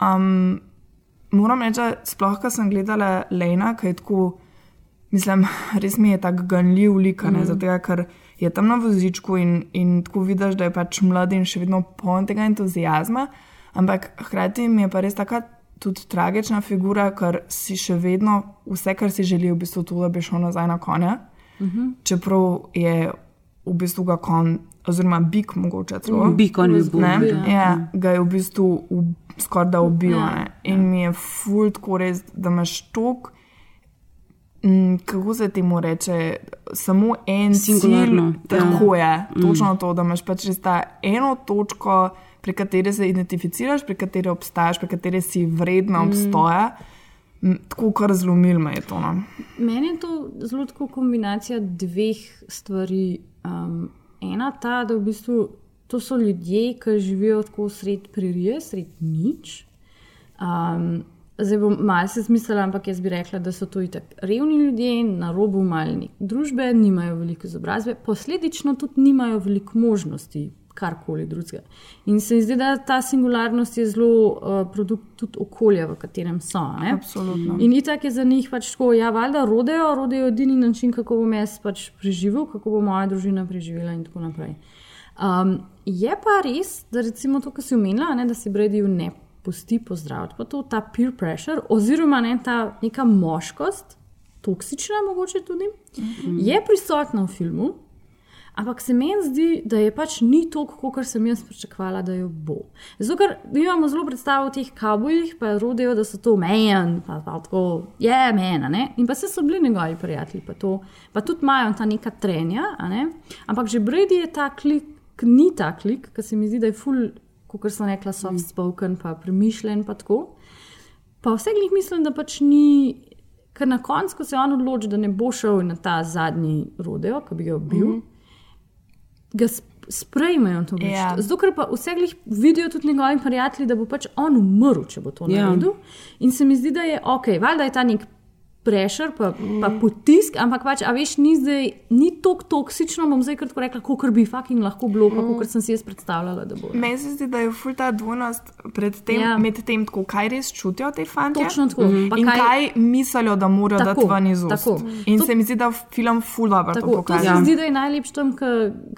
um, moram reči, da sploh, ko sem gledala Lena, ki je tako, mislim, res mi je tako ganljiv lik, mm. Zato ker je tam na vozičku in, in tako vidiš, da je pač mlad in še vedno poln tega entuzijazma, ampak hkrati mi je pa res taka. Tudi tragična figura, ker si še vedno vse, kar si želi, v bistvu to, da bi šel nazaj na konja. Mhm. Čeprav je v bistvu ga kon, oziroma bik, mogoče celo. Mm, bik, on je bil Ne, ubil, ja. ja, ga je v bistvu skoraj da ubil. Ja, Ja, In mi je ful tako res, da imaš tok. Mm, kako se temu reče, samo en Singularno, cilj, ja. tako je, Mm. točno to, da imaš pač res ta eno točko, pri kateri se identificiraš, pri kateri obstajaš, pri kateri si vredna Mm. obstoja. Mm, Tako kar zlomil me je to. No. Meni je to zelo tako kombinacija dveh stvari. Um, ena ta, da v bistvu to so ljudje, ki živijo tako sred pririje, sred nič. Um, zdaj bom malce zmislila, ampak jaz bi rekla, da so to itak revni ljudje, na robu malni družbe, nimajo veliko izobrazbe, posledično tudi nimajo veliko možnosti. Karkoli drugega. In se mi zdi, da ta singularnost je zelo uh, produkt tudi okolja, v katerem so. Ne? Absolutno. In itak je za njih pač tako, ja, valjda rodejo, rodejo edini način, kako bom jaz pač preživel, kako bo moja družina preživela in tako naprej. Um, je pa res, da recimo to, kar si omenila, ne, da si Bradyju ne pusti pozdraviti, pa to ta peer pressure, oziroma ne, ta neka moškost, toksična mogoče tudi, mm -hmm. je prisotna v filmu. Ampak se meni zdi, da je pač ni toliko, kot sem jaz pričakovala, da jo bo. Zato, ker imamo zelo predstavo o teh kabojih, pa rodijo, da so to men, pa, pa tako je yeah, mena, ne? in pa se so bili njegovi prijatelji, pa, to, pa tudi imajo ta neka trenja, ne? ampak že Brady je ta klik, ni ta klik, ki se mi zdi, da je full, kot sem rekla, soft spoken, pa premišljen, pa tako. Pa vse glih mislim, da pač ni. Ker na koncu, ko se on odloči, da ne bo šel na ta zadnji rodeo, ki bi ga bil, mm -hmm ga sp- sprejmejo to več. Ja. Zato, ker pa vse glih vidijo tudi njegovi prijatelji, da bo pač on umrl, če bo to Ja. naredil. In se mi zdi, da je ok, valjda je ta nek prešer, pa, pa potisk, ampak pač, a veš, ni zdaj, ni tako toksično, bom zdaj kratko rekla, kot bi fucking lahko bilo, pa kot sem si jaz predstavljala, da bo. Meni se zdi, da je ful ta dvojnost pred tem, Ja. ja. med tem, tako, kaj res čutijo te fanti. Točno tako. Mhm. Pa In kaj- kaj, mislijo, da morajo dati ven iz ust. tako. In To- se mi zdi, da film ful dobro to Tako, to pokaže. se zdi, da je najlepše tam, ko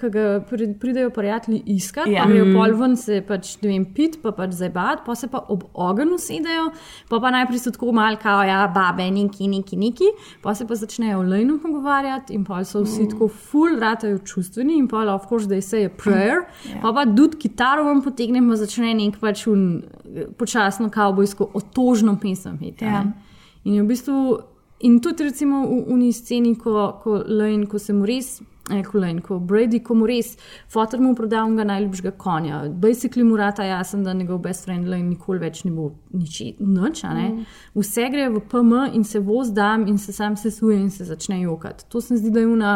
ga pri- pridejo prijatelji iskati, ja. Ja. pa grejo Mm. pol ven se pač, ne vem, pit, pa pač zabavati, pa se pa ob ogenju sedejo, pa pa najprej so tako malo, kao, ja, babe, neki, neki, neki, pa se pa začnejo v lajnu pogovarjati in pa so vsi Mm. tako full ratajo čustveni in pa of course they say a prayer, Ja. pa pa dud kitaro vam potegne pa začne nek pač un, počasno kavbojsko otožno pesem. Hita, Ja. ne. In je v bistvu, in tudi recimo v uni sceni, ko, ko Lane, ko se mu res. Ko, Lane, ko Brady, ko mu res, fotor mu proda unga najljubšega konja. Basically mu rata jasen, da njegov best friend Lane nikoli več ne bo nič, nič ne. Mm. Vse gre v PM in se voz dam in se sam sesuje in se začne jokati. To se mi zdi, da je una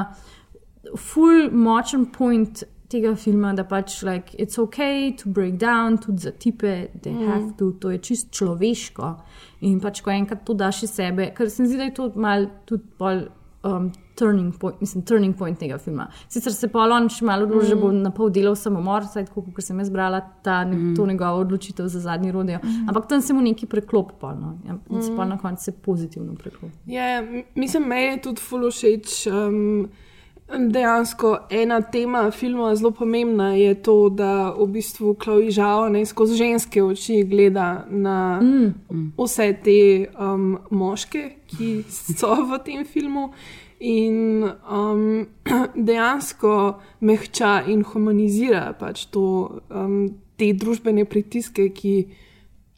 full močen point tega filma, da pač like, it's ok to break down, tudi za tipe, da Mm. mm. have to, to je čist človeško. In pač, ko enkrat to daš iz sebe, ker se mi zdi, da je to mal tudi bolj. Um, turning point, mislim, turning point tega filma. Sicer se pa on še malo odloži, mm. Mm. bo na pol delal samomor, saj tako, kot sem jaz brala, ta, ne, mm. to njegovo odločitev za zadnji rodeo. Mm. Ampak tam se mu neki preklop, pa, no. ja, in se pa Mm. na koncu se pozitivno preklop. Ja, m- mislim, me je tudi ful všeč. Um, dejansko ena tema filma zelo pomembna je to, da v bistvu Chloe Zhao ne skozi ženske oči gleda na Mm. vse te um, moške, ki so v tem filmu. In um, *clears throat* dejansko mehča in humanizira pač to, um, te družbene pritiske, ki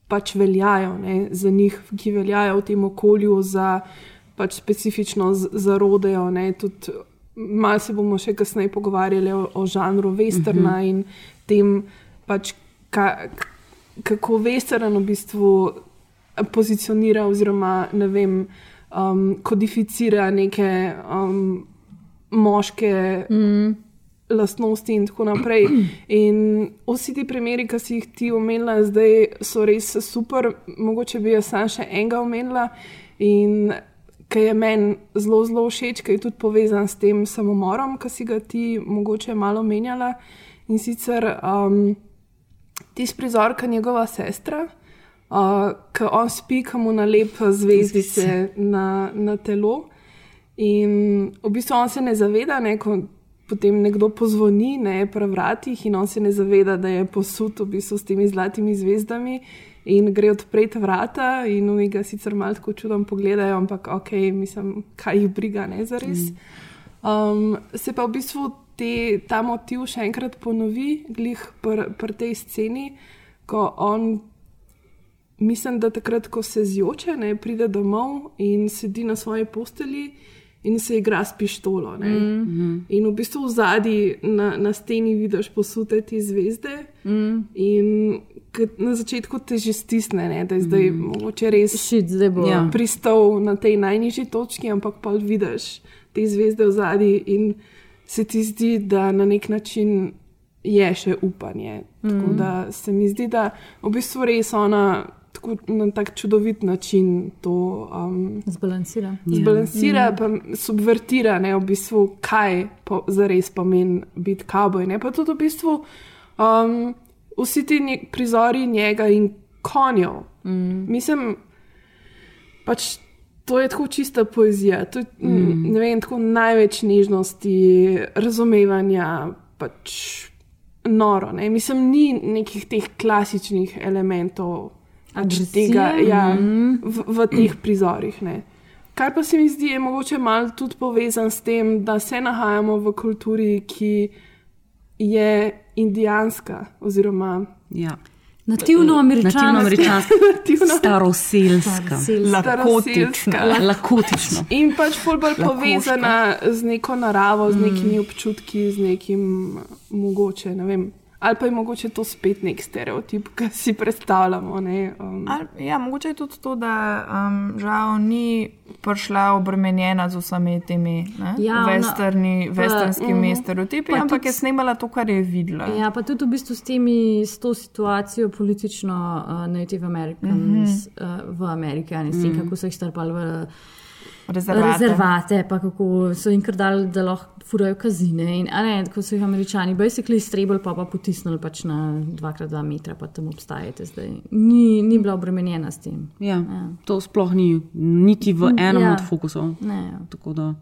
pač veljajo ne, za njih, ki veljajo v tem okolju, za pač specifično z- za rodejo. Ne, tudi Malo se bomo še kasneje pogovarjali o, o žanru westerna Mhm. in tem, pač, ka, kako western v bistvu pozicionira, oziroma ne vem, um, kodificira neke um, moške Mm. lastnosti in tako naprej. In vsi ti primeri, ki si jih ti omenila, zdaj so res super, mogoče bi jaz sam še enega omenila. In ki je meni zelo, zelo všeč, ki je tudi povezan s tem samomorom, ki si ga ti mogoče malo menjala. In sicer um, tisti prizor, ki je njegova sestra. Uh, ko on spi, ko mu nalepa zvezdice na, na telo, in v bistvu on se ne zaveda, ne, ko potem nekdo pozvoni ne, pri vratih, in on se ne zaveda, da je posud v bistvu s temi zlatimi zvezdami. In gre odpreti vrata, in oni ga sicer malo tako čudom pogledajo, ampak ok, mislim, kaj jih briga, ne za res. Um, se pa v bistvu te, ta motiv še enkrat ponovi, glih pri pr tej sceni, ko on, mislim, da takrat, ko se zjoče, ne, pride domov in sedi na svoji posteli in se igra s pištolo. Ne. Mm. In v bistvu v zadnji na, na steni vidiš posute te zvezde. Mm. In na začetku te že stisne, ne, da je zdaj mm. mogoče res Shit, zdaj bo. ja. pristal na tej najnižji točki, ampak pa vidiš te zvezde v zadnji in se ti zdi, da na nek način je še upanje. Mm. Tako da se mi zdi, da v bistvu res ona tako, na tak čudovit način to um, Zbalansira. zbalansira, Mhm. pa subvertira, ne, v bistvu, kaj po, zares pomeni biti kavboj. ne. Pa tudi v bistvu um, vsi ti nje, prizori njega in konjev. Mm. Mislim, pač to je tako čista poezija. To je mm. ne vem, tako največ nežnosti, razumevanja, pač noro. Ne. Mislim, ni nekih teh klasičnih elementov. Pač tega, ja, v, v teh *clears throat* prizorih. Ne. Kar pa se mi zdi, je mogoče malo tudi povezan s tem, da se nahajamo v kulturi, ki je indijanska, oziroma Ja. Nativno američanska. Nativno- staroseljska, Staroseljska. Staroseljska. lakotično. In pač bolj, bolj povezana z neko naravo, z Mm. nekimi občutki, z nekim mogoče, ne vem. Ali pa je mogoče to spet nek stereotip, ki si predstavljamo. Ne, um, Ali, ja, mogoče je tudi to, da um, žal ni prišla obremenjena z vsemi temi ne, Ja, ona- westerni, pa- westernskimi mhm. stereotipi, Pa ampak tudi je s- snemala to, kar je videla. Ja, pa tudi v bistvu s, temi, s to situacijo politično uh, Native Americans mm Mhm. -hmm. uh, v Ameriki, ne, tem, Mhm. kako so jih strpali v Rezervate. rezervate, pa kako so jim kar dali, da lahko furajo kazine. In, a ne, ko so jih američani basically strebili, pa pa potisnili pač na 2x2 metra, pa tam obstajate zdaj. Ni, ni bila obremenjena s tem. Ja, to sploh ni niti v enem Ja. od fokusov. Ne, ja. Tako da.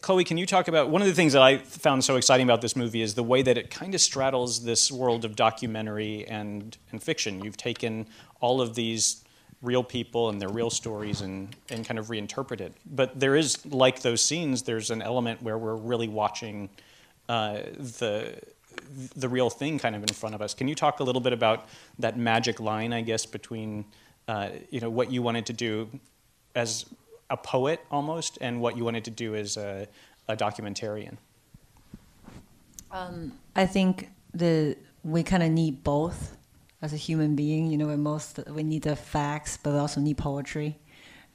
Chloe, can you talk about one of the things that I found so exciting about this movie is the way that it kind of straddles this world of documentary and, and fiction. You've taken all of these real people and their real stories and, and kind of reinterpret it. But there is, like those scenes, there's an element where we're really watching uh, the the real thing kind of in front of us. Can you talk a little bit about that magic line, I guess, between uh, you know what you wanted to do as a poet almost, and what you wanted to do as a, a documentarian? Um, I think the we kind of need both as a human being. You know, we most we need the facts, but we also need poetry.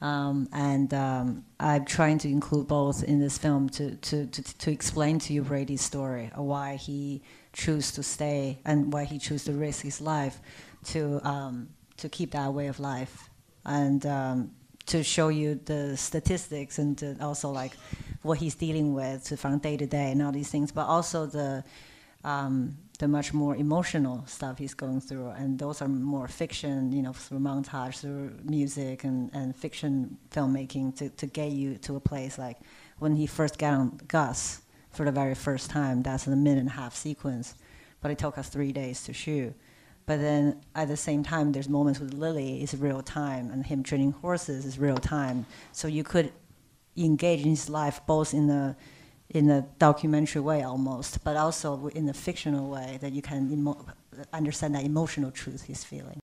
Um, and um, I'm trying to include both in this film to, to, to, to explain to you Brady's story, why he chose to stay and why he chose to risk his life to, um, to keep that way of life. And um, to show you the statistics and also like what he's dealing with to from day to day and all these things, but also the um, the much more emotional stuff he's going through, and those are more fiction, you know, through montage, through music and, and fiction filmmaking to, to get you to a place like when he first got on Gus for the very first time. That's a minute and a half sequence, but it took us three days to shoot. But then at the same time, there's moments with Lily is real time, and him training horses is real time. So you could engage in his life both in the in a documentary way almost, but also in a fictional way that you can emo- understand that emotional truth he's feeling.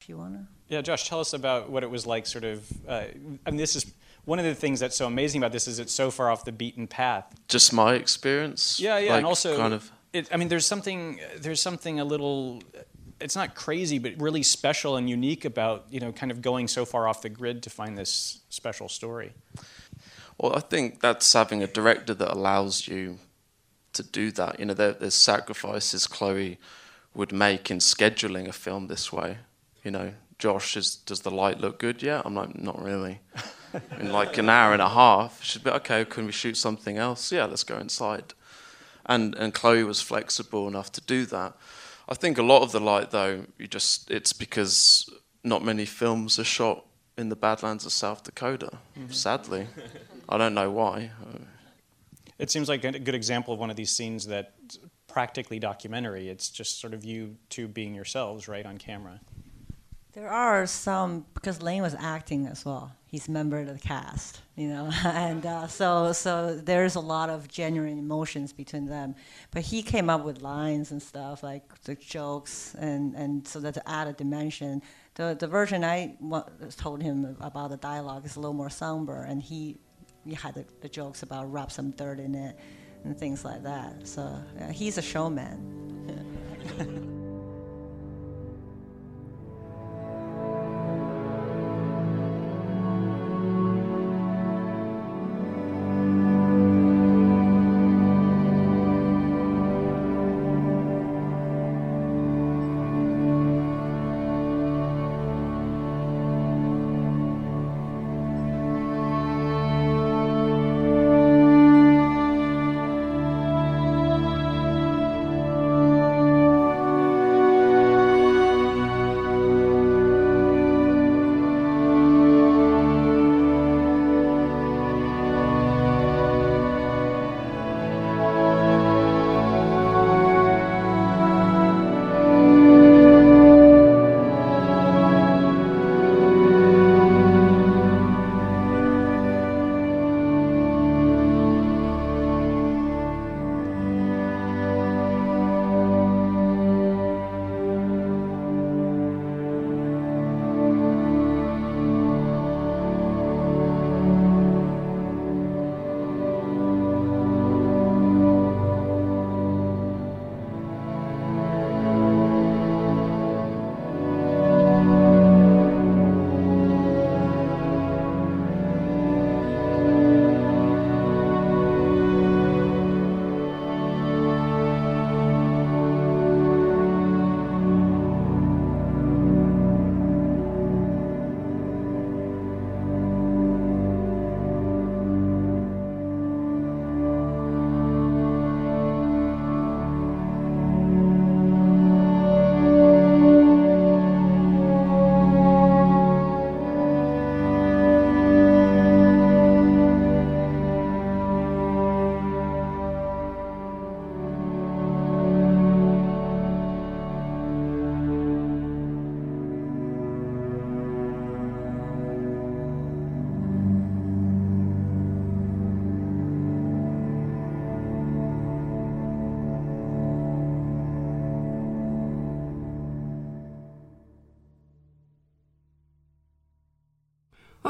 If you wanna. Yeah, Josh, tell us about what it was like. Sort of, uh, I mean, this is one of the things that's so amazing about this is it's so far off the beaten path. Just my experience. Yeah, yeah, like, and also, kind of. it, I mean, there's something, there's something a little. It's not crazy, but really special and unique about you know, kind of going so far off the grid to find this special story. Well, I think that's having a director that allows you to do that. You know, there, there's sacrifices Chloe would make in scheduling a film this way. You know, Josh is, does the light look good? Yeah, I'm like, not really. *laughs* in like an hour and a half, she'd be okay. Can we shoot something else? Yeah, let's go inside. And and Chloe was flexible enough to do that. I think a lot of the light, though, you just it's because not many films are shot in the Badlands of South Dakota. Mm-hmm. Sadly, *laughs* I don't know why. It seems like a good example of one of these scenes that practically documentary. It's just sort of you two being yourselves, right, on camera. There are some because Lane was acting as well. He's a member of the cast, you know, *laughs* and uh, so so there's a lot of genuine emotions between them. But he came up with lines and stuff like the jokes, and and so that to add a dimension. The the version I told him about the dialogue is a little more somber, and he he had the, the jokes about rub some dirt in it and things like that. So he's a showman. *laughs*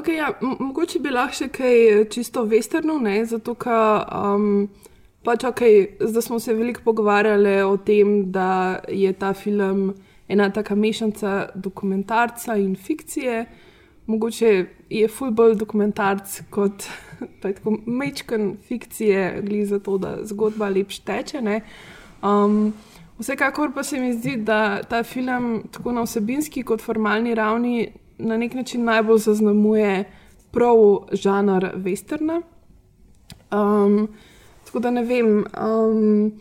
Okay, ja, mogoče bi lahko še kaj eh, čisto westernov, ne? zato ker um, pač, okay, zdaj smo se veliko pogovarjali o tem, da je ta film ena taka mešanica dokumentarca in fikcije. Mogoče je ful bolj dokumentarc kot *laughs* tako mečken fikcije, glede za to, da zgodba lepš teče. ne. Um, vsekakor pa se mi zdi, da ta film tako na vsebinski kot formalni ravni na nek način najbolj zaznamuje prav žanr westerna. Um, tako da ne vem. Um,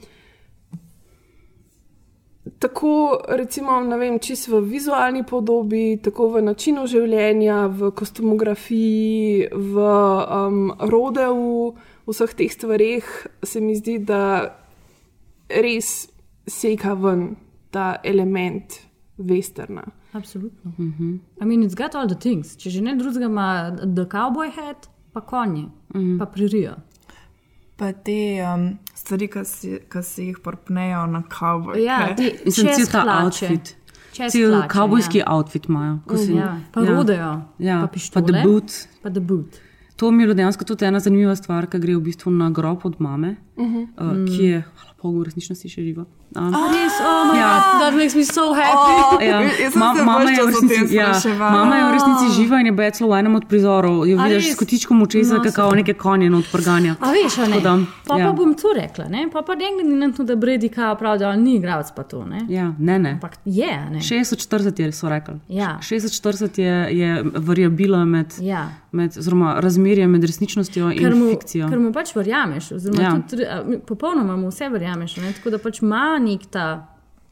Tako, recimo, vem, čisto v vizualni podobi, tako v načinu življenja, v kostumografiji, v um, rodeu, vseh teh stvareh, se mi zdi, da res seka ven ta element westerna. Absolutno. Mm -hmm. I mean, it's got all the things. Če že ne drugega, ima the cowboy hat, pa konje, mm -hmm. pa pririjo. Pa te um, stvari, ki si, ki si jih porpnejo na kavboj. Ja, ti Mislim, cel ta hlače. outfit. Čez Cel hlače, kavbojski ja. outfit imajo. ko Mm, si- ja. Pa rodejo, ja. pa pištole. Pa the boots. Pa the boot. To mi je bilo dejansko tudi ena zanimiva stvar, ki gre v bistvu na grob od mame, Mhm. uh, ki je, hvala Bogu, v resničnosti še živa. Um, A res, oh my Ja. god, that makes me so happy. Ja, *laughs* ma, mama, je v resnici, ja, mama je v resnici živa in je becla v enem od prizorov. Jo vidiš s kotičkom očesa, No, super. neke konje not prganja. A veš, ne? Da, Pa, pa ja. bom to rekla, ne? Pa pa nekdo ni nam to, da Brady kao pravi, da on ni igralec pa to, ne? Ja, ne, ne. Ampak je, a ne? 60-40 je, so rekli. Ja. 60-40 je, je variabila med, Ja. med oziroma razmerje med resničnostjo in Ker mu, fikcijo. ker mu pač verjameš, oziroma Ja. tudi, popolnoma mu vse verjameš, ne? tako da pač ima nek ta.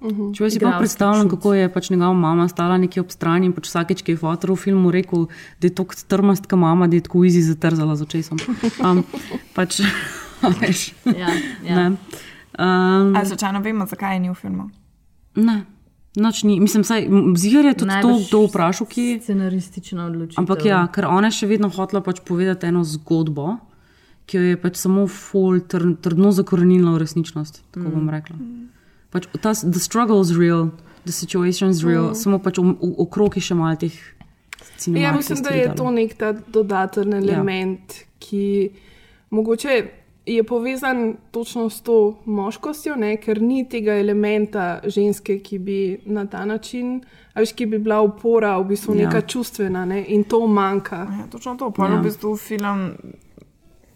Če si pa predstavljam, kako je pač njegova mama stala nekje ob strani in pač vsakeč, ki je fotor v filmu rekel, da je to strmast, kot mama, da je tako izi zatrzala z očesom. Um, pač, *laughs* veš. Ja, ja. Ne. Um, Ali slučajno vemo, zakaj ni v filmu? ne. Noč ni, mislim, saj Zigar je tudi to, Najbrž kdo vprašal, ki je. Scenaristična odločitev. Ampak ja, ker ona je še vedno hotela pač povedati eno zgodbo, ki jo je pač samo ful tr, trdno zakorenila v resničnost. Tako bom rekla. Pač ta, the struggle is real, the situation is real, Mm. samo pač okrog je še malo teh cinematografij. Ja, mislim, da je to nek ta dodaten element, ja. ki mogoče je povezan točno s to moškostjo, ne? ker ni tega elementa ženske, ki bi na ta način, a veš, ki bi bila opora, v bistvu Ja. neka čustvena ne? in to manjka. Ja, točno to, pa ja. v bistvu film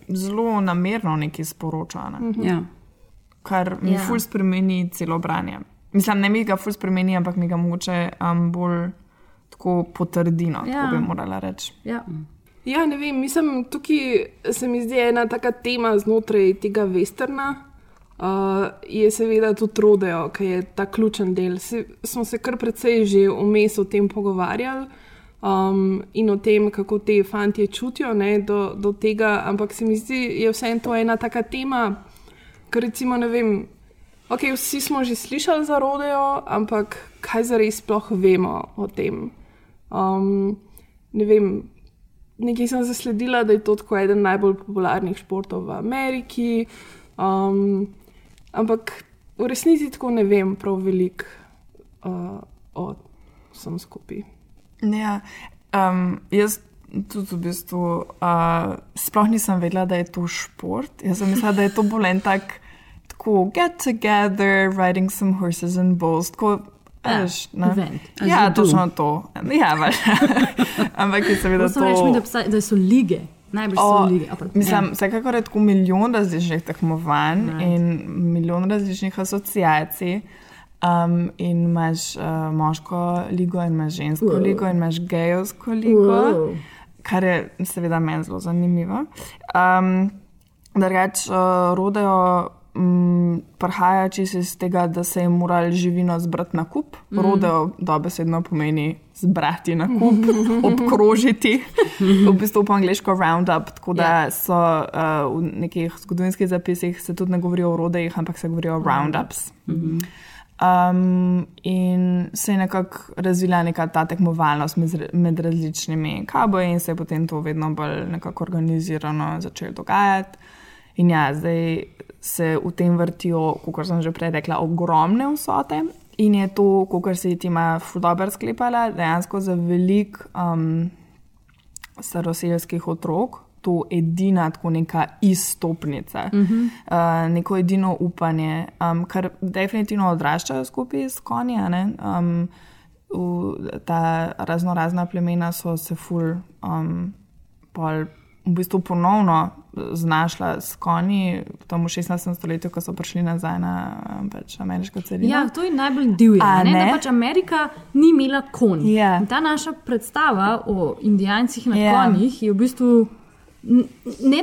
zelo namerno nekaj sporoča. Ne? Mhm. Ja. Kar mi Ja. ful spremeni celo branje. Mislim, ne mi ga ful spremeni, ampak mi ga mogoče um, bolj tako potrdino, ja. Ja. tako bi morala reči. Ja. Ja, ne vem, mislim, tukaj se mi zdi ena taka tema znotraj tega westerna. Uh, je seveda tudi rodeo, ki je ta ključen del. Se, smo se kar precej že vmes o tem pogovarjali um, in o tem, kako te fantje čutijo ne, do, do tega, ampak se mi zdi, je vseeno to ena taka tema, ker recimo ne vem. Ok, vsi smo že slišali za rodeo, ampak kaj zares sploh vemo o tem? Um, ne vem, nekaj sem zasledila, da je to tako eden najbolj popularnih športov v Ameriki. Um, ampak v resnici tako ne vem prav veliko uh, o vsem skupaj. Ja, um, jaz tudi v bistvu uh, sploh nisem vedela, da je to šport. Jaz sem mislila, da je to bolj en tak, tako get together, riding some horses and bulls. Tako, Ja, veš, Ja, točno to. Ja. *laughs* Ampak je seveda to. reči, mi, da, obsta- da so lige, najbrž so lige. Apart, Mislim, ja. vsekakor je tako milijon različnih tekmovanj Right. in milijon različnih asociacij. Um, in imaš uh, moško ligo, in imaš žensko Wow. ligo, in imaš gejovsko ligo, Wow. kar je seveda meni zelo zanimivo. Um, Drugač, uh, rodejo um, prihaja čisto iz tega, da se je morali živino zbrati na kup. Mm. Mm. Rodejo dobesedno pomeni zbrati na kup, *laughs* obkrožiti. v bistvu po angliško roundup, tako da Ja. so uh, v nekih zgodovinskih zapisih se tudi ne govori o rodejih, ampak se govori o roundups. Um, in se je nekako razvila neka ta tekmovalnost med, med različnimi kaboji, in se je potem to vedno bolj nekako organizirano začelo dogajati. In ja, zdaj se v tem vrtijo, kot sem že prej rekla, ogromne vsote. In je to, kot se je tima Fudober sklepala, dejansko za velik um, staroseljskih otrok. To edina tako neka izstopnica, uh. -huh. uh, neko edino upanje, um, kar definitivno odraščajo skupaj s konji. Um, v, ta razno razna plemena so se ful um, pol v bistvu ponovno znašla s konji, v 16. stoletju, ko so prišli nazaj na pač ameriško celino. Ja, to je najbolj divje. Ne? ne? Da pač Amerika ni imela konj. Ja. In Ta naša predstava o indijancih na Ja. konjih je v bistvu. Ne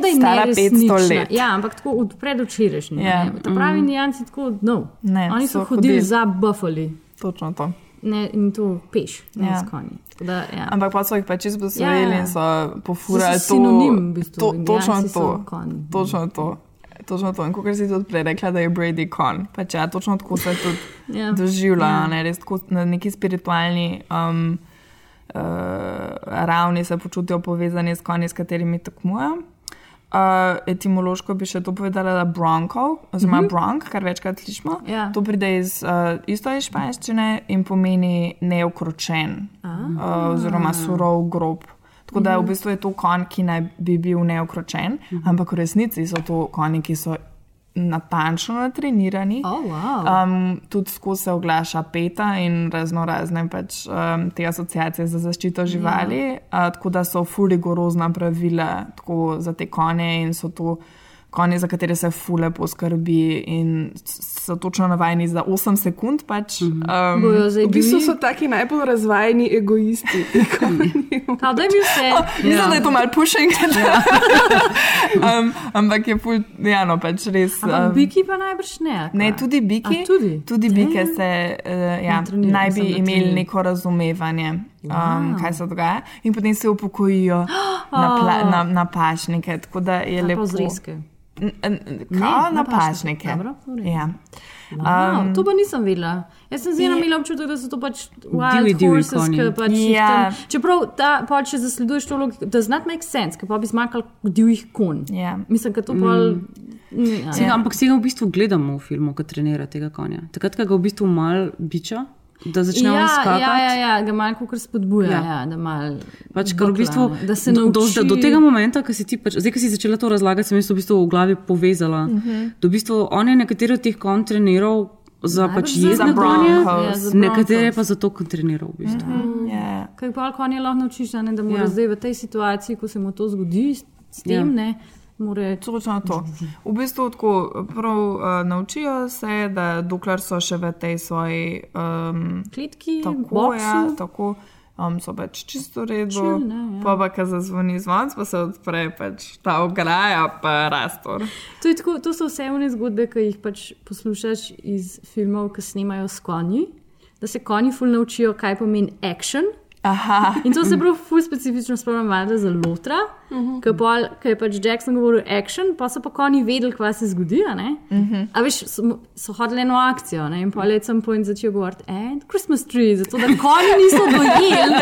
da je Stara neresnična, 500 let. Ja, ampak tako od predvčerajšnjega. Ja. ne. Ta pravi Mhm. indijanci tako, no. Ne, Oni so, so hodili hodili. za buffali. Točno to. Ne, in to peš, ne Ja. s konji. Da, ja. Ampak pa so jih pač izpostavili Ja, ja, ja. in so pofurali So sinonim v to. bistvu, to točno to. Točno to. Točno to. In kot si tudi prej rekla, da je Brady kon. Pač ja, točno tako se tudi Ja. *laughs* ja. doživlja, Ja. ja. ne, res tako na neki spiritualni um, uh, ravni se počutijo povezani s konji, s katerimi tekmujejo. Uh, etimološko bi še to povedala, da bronko, oziroma mm. -hmm. bronk, kar večkrat slišimo. Ja. To pride iz uh, isto iz španščine in pomeni neokročen, uh, oziroma surov grob. Tako da v Mhm. bistvu je to konj, ki naj bi bil neokročen, Mhm. ampak v resnici so to konji, ki so natančno natrenirani. Oh, wow. um, tudi skozi se oglaša peta in razno razne pač, um, te asociacije za zaščito živali. Ja. Uh, tako da so ful rigorozna pravila za te konje in so to konje, za katere se fule poskrbi in so točno navajeni za 8 sekund. Pač, um, Bojo zdaj V bistvu so taki najbolj razvajeni egoisti. Da je bil vse. Oh, mislim, Ja. da je to malo pushing. *laughs* um, ampak je ful, ja, no, pač res. Um, biki pa najbrž ne. a Ne, kaj? tudi biki. A, tudi? tudi bike se uh, ja, naj bi imeli neko razumevanje, um, Wow. kaj se dogaja, in potem se upokojijo *gasps* na, pla, na, na pašnike. Tako da je lepo. zrezke? Kao na na pašnike. pašnike. Dobro. Ja. Wow, Um, to pa nisem vedela. Jaz sem zdaj imela občutek, da so to pač wild divji horses, ki pač jih Ja. tam, čeprav ta, pa če zasleduješ to logiko, does not make sense, ker pa bi zmakal divjih konj. Ja. Mislim, da to pol... Mm. Sega, ampak si ga v bistvu gledamo v filmu, ko trenira tega konja. Takrat, ko ga v bistvu mal biča, da začne ja, skakati. ja, ja, ja, ga malo kot spodbuja, Ja. ja. Da mal Pač, ker v bistvu, bukla, da se do, do, nauči. do tega momenta, ko si ti, pač, zdaj, ko si začela to razlagati, sem jaz v bistvu v glavi povezala. Uh Mhm. -huh. Da v bistvu on je nekatere od teh konj treniral za Najbrž pač za konje. Ja, za nekatere pa zato, ker treniral v bistvu. Uh -huh. Ja. Kaj pa konje lahko naučiš, ne, da mora Ja. ja. zdaj v tej situaciji, ko se mu to zgodi, s, tem, Ja. ja. ne, more Točno to. V bistvu tako, prav uh, naučijo se, da dokler so še v tej svoji um, klitki, tako, boksu. ja, tako um, so pač čisto v redu. Chill, ne, ja. Pa pa, ko zazvoni zvonc, pa se odpre pač ta ograja, pa rastor. To, je tako, to so vse one zgodbe, ki jih pač poslušaš iz filmov, ki snemajo s konji, da se konji ful naučijo, kaj pomeni action. Aha. In to se prav ful specifično spomnim, valjda za Lotra, uh -huh. ki je pač Jackson govoril action, pa so pa konji vedeli, kaj se zgodi. a. Uh -huh. A veš, so, so hodili eno akcijo ne? in pa je sem point začel govoriti, and Christmas tree, zato da konji niso dojeli,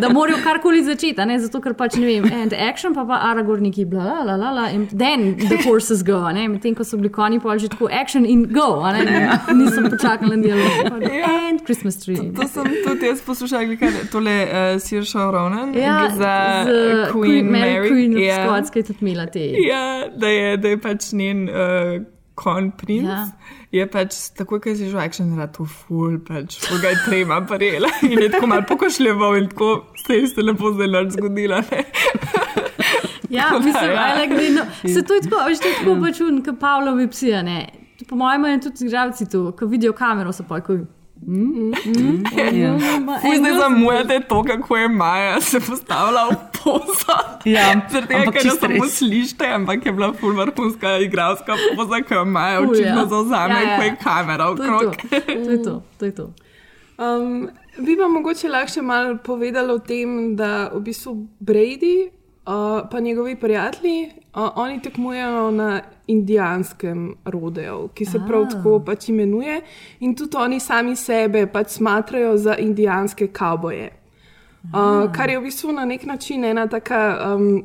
da morajo karkoli začeti, ne? zato ker pač ne vem, and action, pa pa Aragorniki, bla, la, la, la, la, in then the horses go, ne? medtem ko so bili konji pa že tako action in go, ne? nisem počakal na dialog, and Christmas tree. To sem tudi jaz poslušala, kaj je tole uh, Sirša Ronan Ja, za z uh, Queen Mary Mary. Queen od ja. Skotske je tudi imela te. Ja, da je, da je pač njen uh, kon princ. Ja. Je pač tako, kot si že action, da to ful, pač, ga je trema parela. *laughs* In je tako malo pokošljeval in tako se je lepo zelo zgodilo. ne. Ja, *laughs* Tako da, mislim, ja. I like, the, no, se to je tako, veš, to je tako pač un, kot Pavlovi psi, ne. Po mojem je tudi igralci tu, ko vidijo kamero, so pa tako. Mm, mm, Ja. Zdaj zamujate to, kako je Maja se postavila v pozo. Ja, Zaradi tega, ker jo samo slišite, ampak je bila ful vrhunska igralska poza, ki jo Maja očitno ja. zauzame, Ja, ja. ko je kamera To je to, okrog. to je to. to, je to. Um, bi pa mogoče lahko še malo povedala o tem, da v bistvu Brady uh, pa njegovi prijatelji, uh, oni tekmujejo na indijanskem rodeju, ki se prav Ah. tako pač imenuje, in tudi oni sami sebe pač smatrajo za indijanske kavboje. Uh, kar je v bistvu na nek način ena taka um,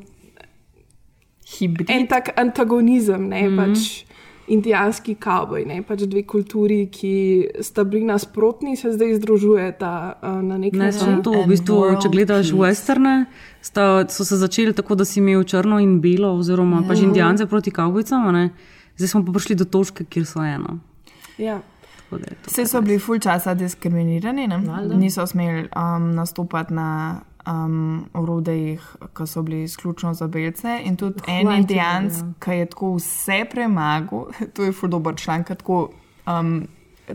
hibrid. En tak antagonizem, ne, mm -hmm. pač indijanski kavboj, ne pač dve kulturi, ki sta bili nasprotni, se zdaj združujeta uh, na nek Ne način. to, v bistvu, če gledaš westerne, sta, so se začeli tako, da si imel črno in belo, oziroma pač Ja. indijance proti ne? zdaj smo pa prišli do točke, kjer so eno. Ja. Vse so bili ful časa diskriminirani, ne? niso smeli um, nastopati na um, orodjih, ki so bili izključno za belce. In tudi en indijanc, ki je tako vse premagal, *laughs* to je ful dober članek, tako. Um,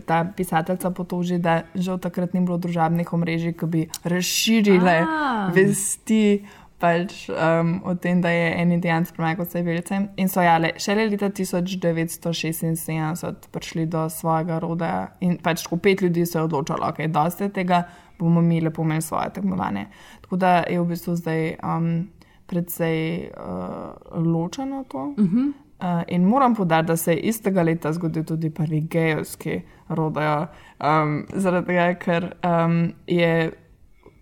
Ta pisateljica potoži, da že od takrat ni bilo družabnih omrežij, ki bi razširile A. vesti pač, um, o tem, da je en indijanc premagal vse belce. In so jale, šele leta 1976 prišli do svojega roda in pač tako pet ljudi se je odločilo, da okay, je dosti tega, bomo mi lepo imeli svoje tekmovanje. Tako da je v bistvu zdaj um, predvsej uh, ločeno to. Uh -huh. Uh, in moram podariti, da se je istega leta zgodil tudi prvi gejovski rodajo, um, zaradi tega, ker um, je,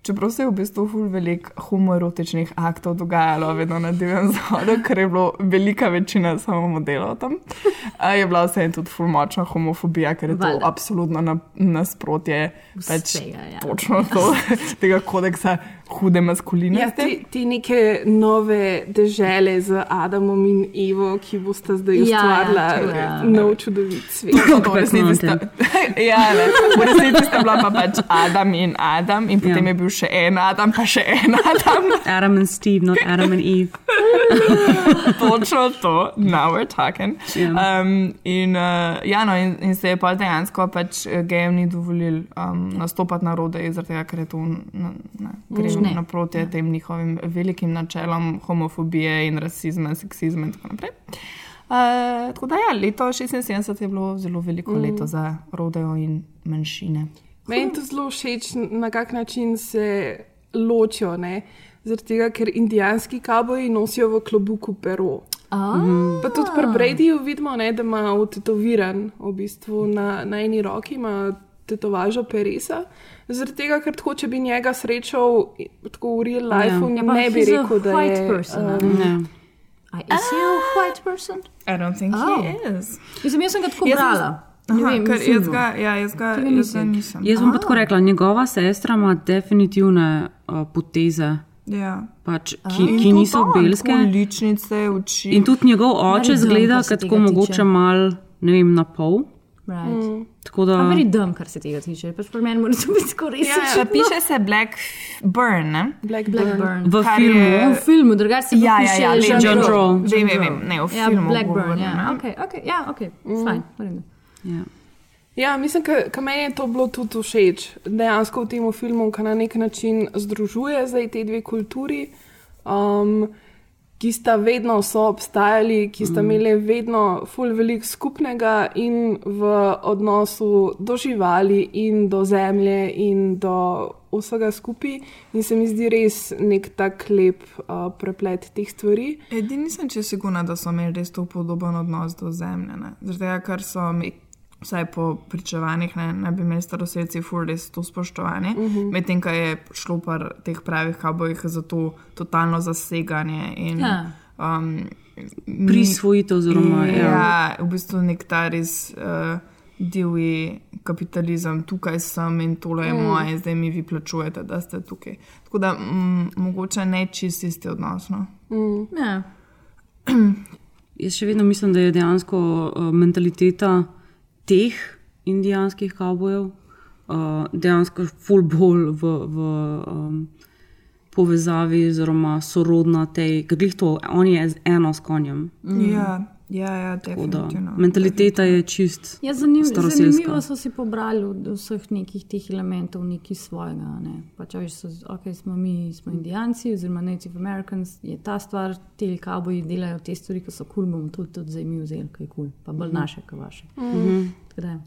čeprav se je v bistvu ful veliko homoerotičnih aktov dogajalo, vedno na divjem zahodu, ker je bilo velika večina samo modelov tam, uh, je bila vseeno tudi ful močna homofobija, ker je to Valjda. absolutno na, nasprotje pač ja. točno to, *laughs* tega kodeksa hude Ja, maskulinosti. ti, ti neke nove dežele z Adamom in Evo, ki boste zdaj Ja, ustvarila ja, to je. ja, nov čudovit svet. V resnici sta, *laughs* ja, ne, v resnici sta bila pa pač Adam in Adam, in potem Ja. je bil še en Adam, pa še en Adam. *laughs* Adam and Steve, not Adam and Eve. *laughs* Točno to, now we're talking. Ja. Um, in, uh, ja, no, in, in se je pa dejansko pač eh, gejem ni dovolil um, nastopati na rode, zaradi tega, ker je to na, na, gre Mm. Ne. naproti ja. tem njihovim velikim načelom homofobije in rasizma, seksizma in tako naprej. Uh, tako da, ja, leto 76 je bilo zelo veliko Mm. mm. leto za rodeo in manjšine. Meni je to zelo všeč, na kak način se ločijo. ne. Zaradi tega, ker indijanski kaboji nosijo v klobuku pero. Ah. Pa tudi pri Bradyju vidimo, ne, da ima utetoviran v bistvu na, na eni roki, ima tetovažo peresa. Zaradi tega, ker tako, če bi njega srečal i- tako v real lifeu, Ja, pa ne bi he's a rekel, da white je. person, um, Ne. A, is he a white person? I don't think Oh. he is. Mislim, jaz sem ga tako brala. Ne Aha, vem, ker jaz ga, ja, jaz ga, jaz ga nisem. Jaz bom pa tako rekla, njegova sestra ima definitivne uh, poteze, Ja. pač, In ki, ki tudi niso belske. Ličnice, oči. In tudi njegov oče zgleda, kot mogoče mal, ne vem, na pol. Right. Mm. Tako da, I'm very dumb, kar se tega tiče. Pač pri meni mora to biti skoraj Ja, ja, piše se Black Burn, ne? Black Blackburn. v kar filmu, je- V filmu, drugače se Ja, ja, piše ja, Jean Jean Draw. Draw. Vem, vem, vem, ne, v Ja, filmu Blackburn, govorim, ja. ne. Okay, okay, ja, ok, fajn. v redu. ja. Ja, mislim, da meni je to bilo tudi všeč. Dejansko v tem filmu, ki na nek način združuje zdaj te dve kulturi, um, ki sta vedno so obstajali, ki sta imeli vedno ful veliko skupnega in v odnosu do živali in do zemlje in do vsega skupaj. In se mi zdi res nek tak lep uh, preplet teh stvari. Edini nisem če sigurna, da so imeli res to podoben odnos do zemlje. ne. Tega, ker so mi, vsaj po pričevanjih, ne, ne bi imeli staroseljci ful res to spoštovanje. Uh -huh. Medtem, ko je šlo par teh pravih kabojih za to totalno zaseganje in Ja. um, prisvojitev, oziroma ja. Ja, v bistvu nek ta res uh, divji kapitalizem, tukaj sem in tole je Mm. moje, zdaj mi vi plačujete, da ste tukaj. Tako da mm, mogoče ne čisti isti odnos. No? Mm. Ja. *clears throat* Jaz še vedno mislim, da je dejansko uh, mentaliteta teh indijanskih kavbojev uh, dejansko ful bolj v, v um, povezavi, oziroma sorodna tej, ker glih to, on je z- eno s konjem. Ja, ja, ja Tako da, definitivno. mentaliteta je čist Ja, zanim, zanimivo so si pobrali od vseh nekih teh elementov, nekaj svojega. Ne. Pač, veš, so, okay, smo mi, smo indijanci, oziroma Native Americans, je ta stvar, ti kavboji delajo te stvari, ki so kul, cool, bomo tudi, tudi zdaj mi vzeli, kaj je kul, cool, pa bolj Mhm. naše, kot vaše. Mhm. Tako da,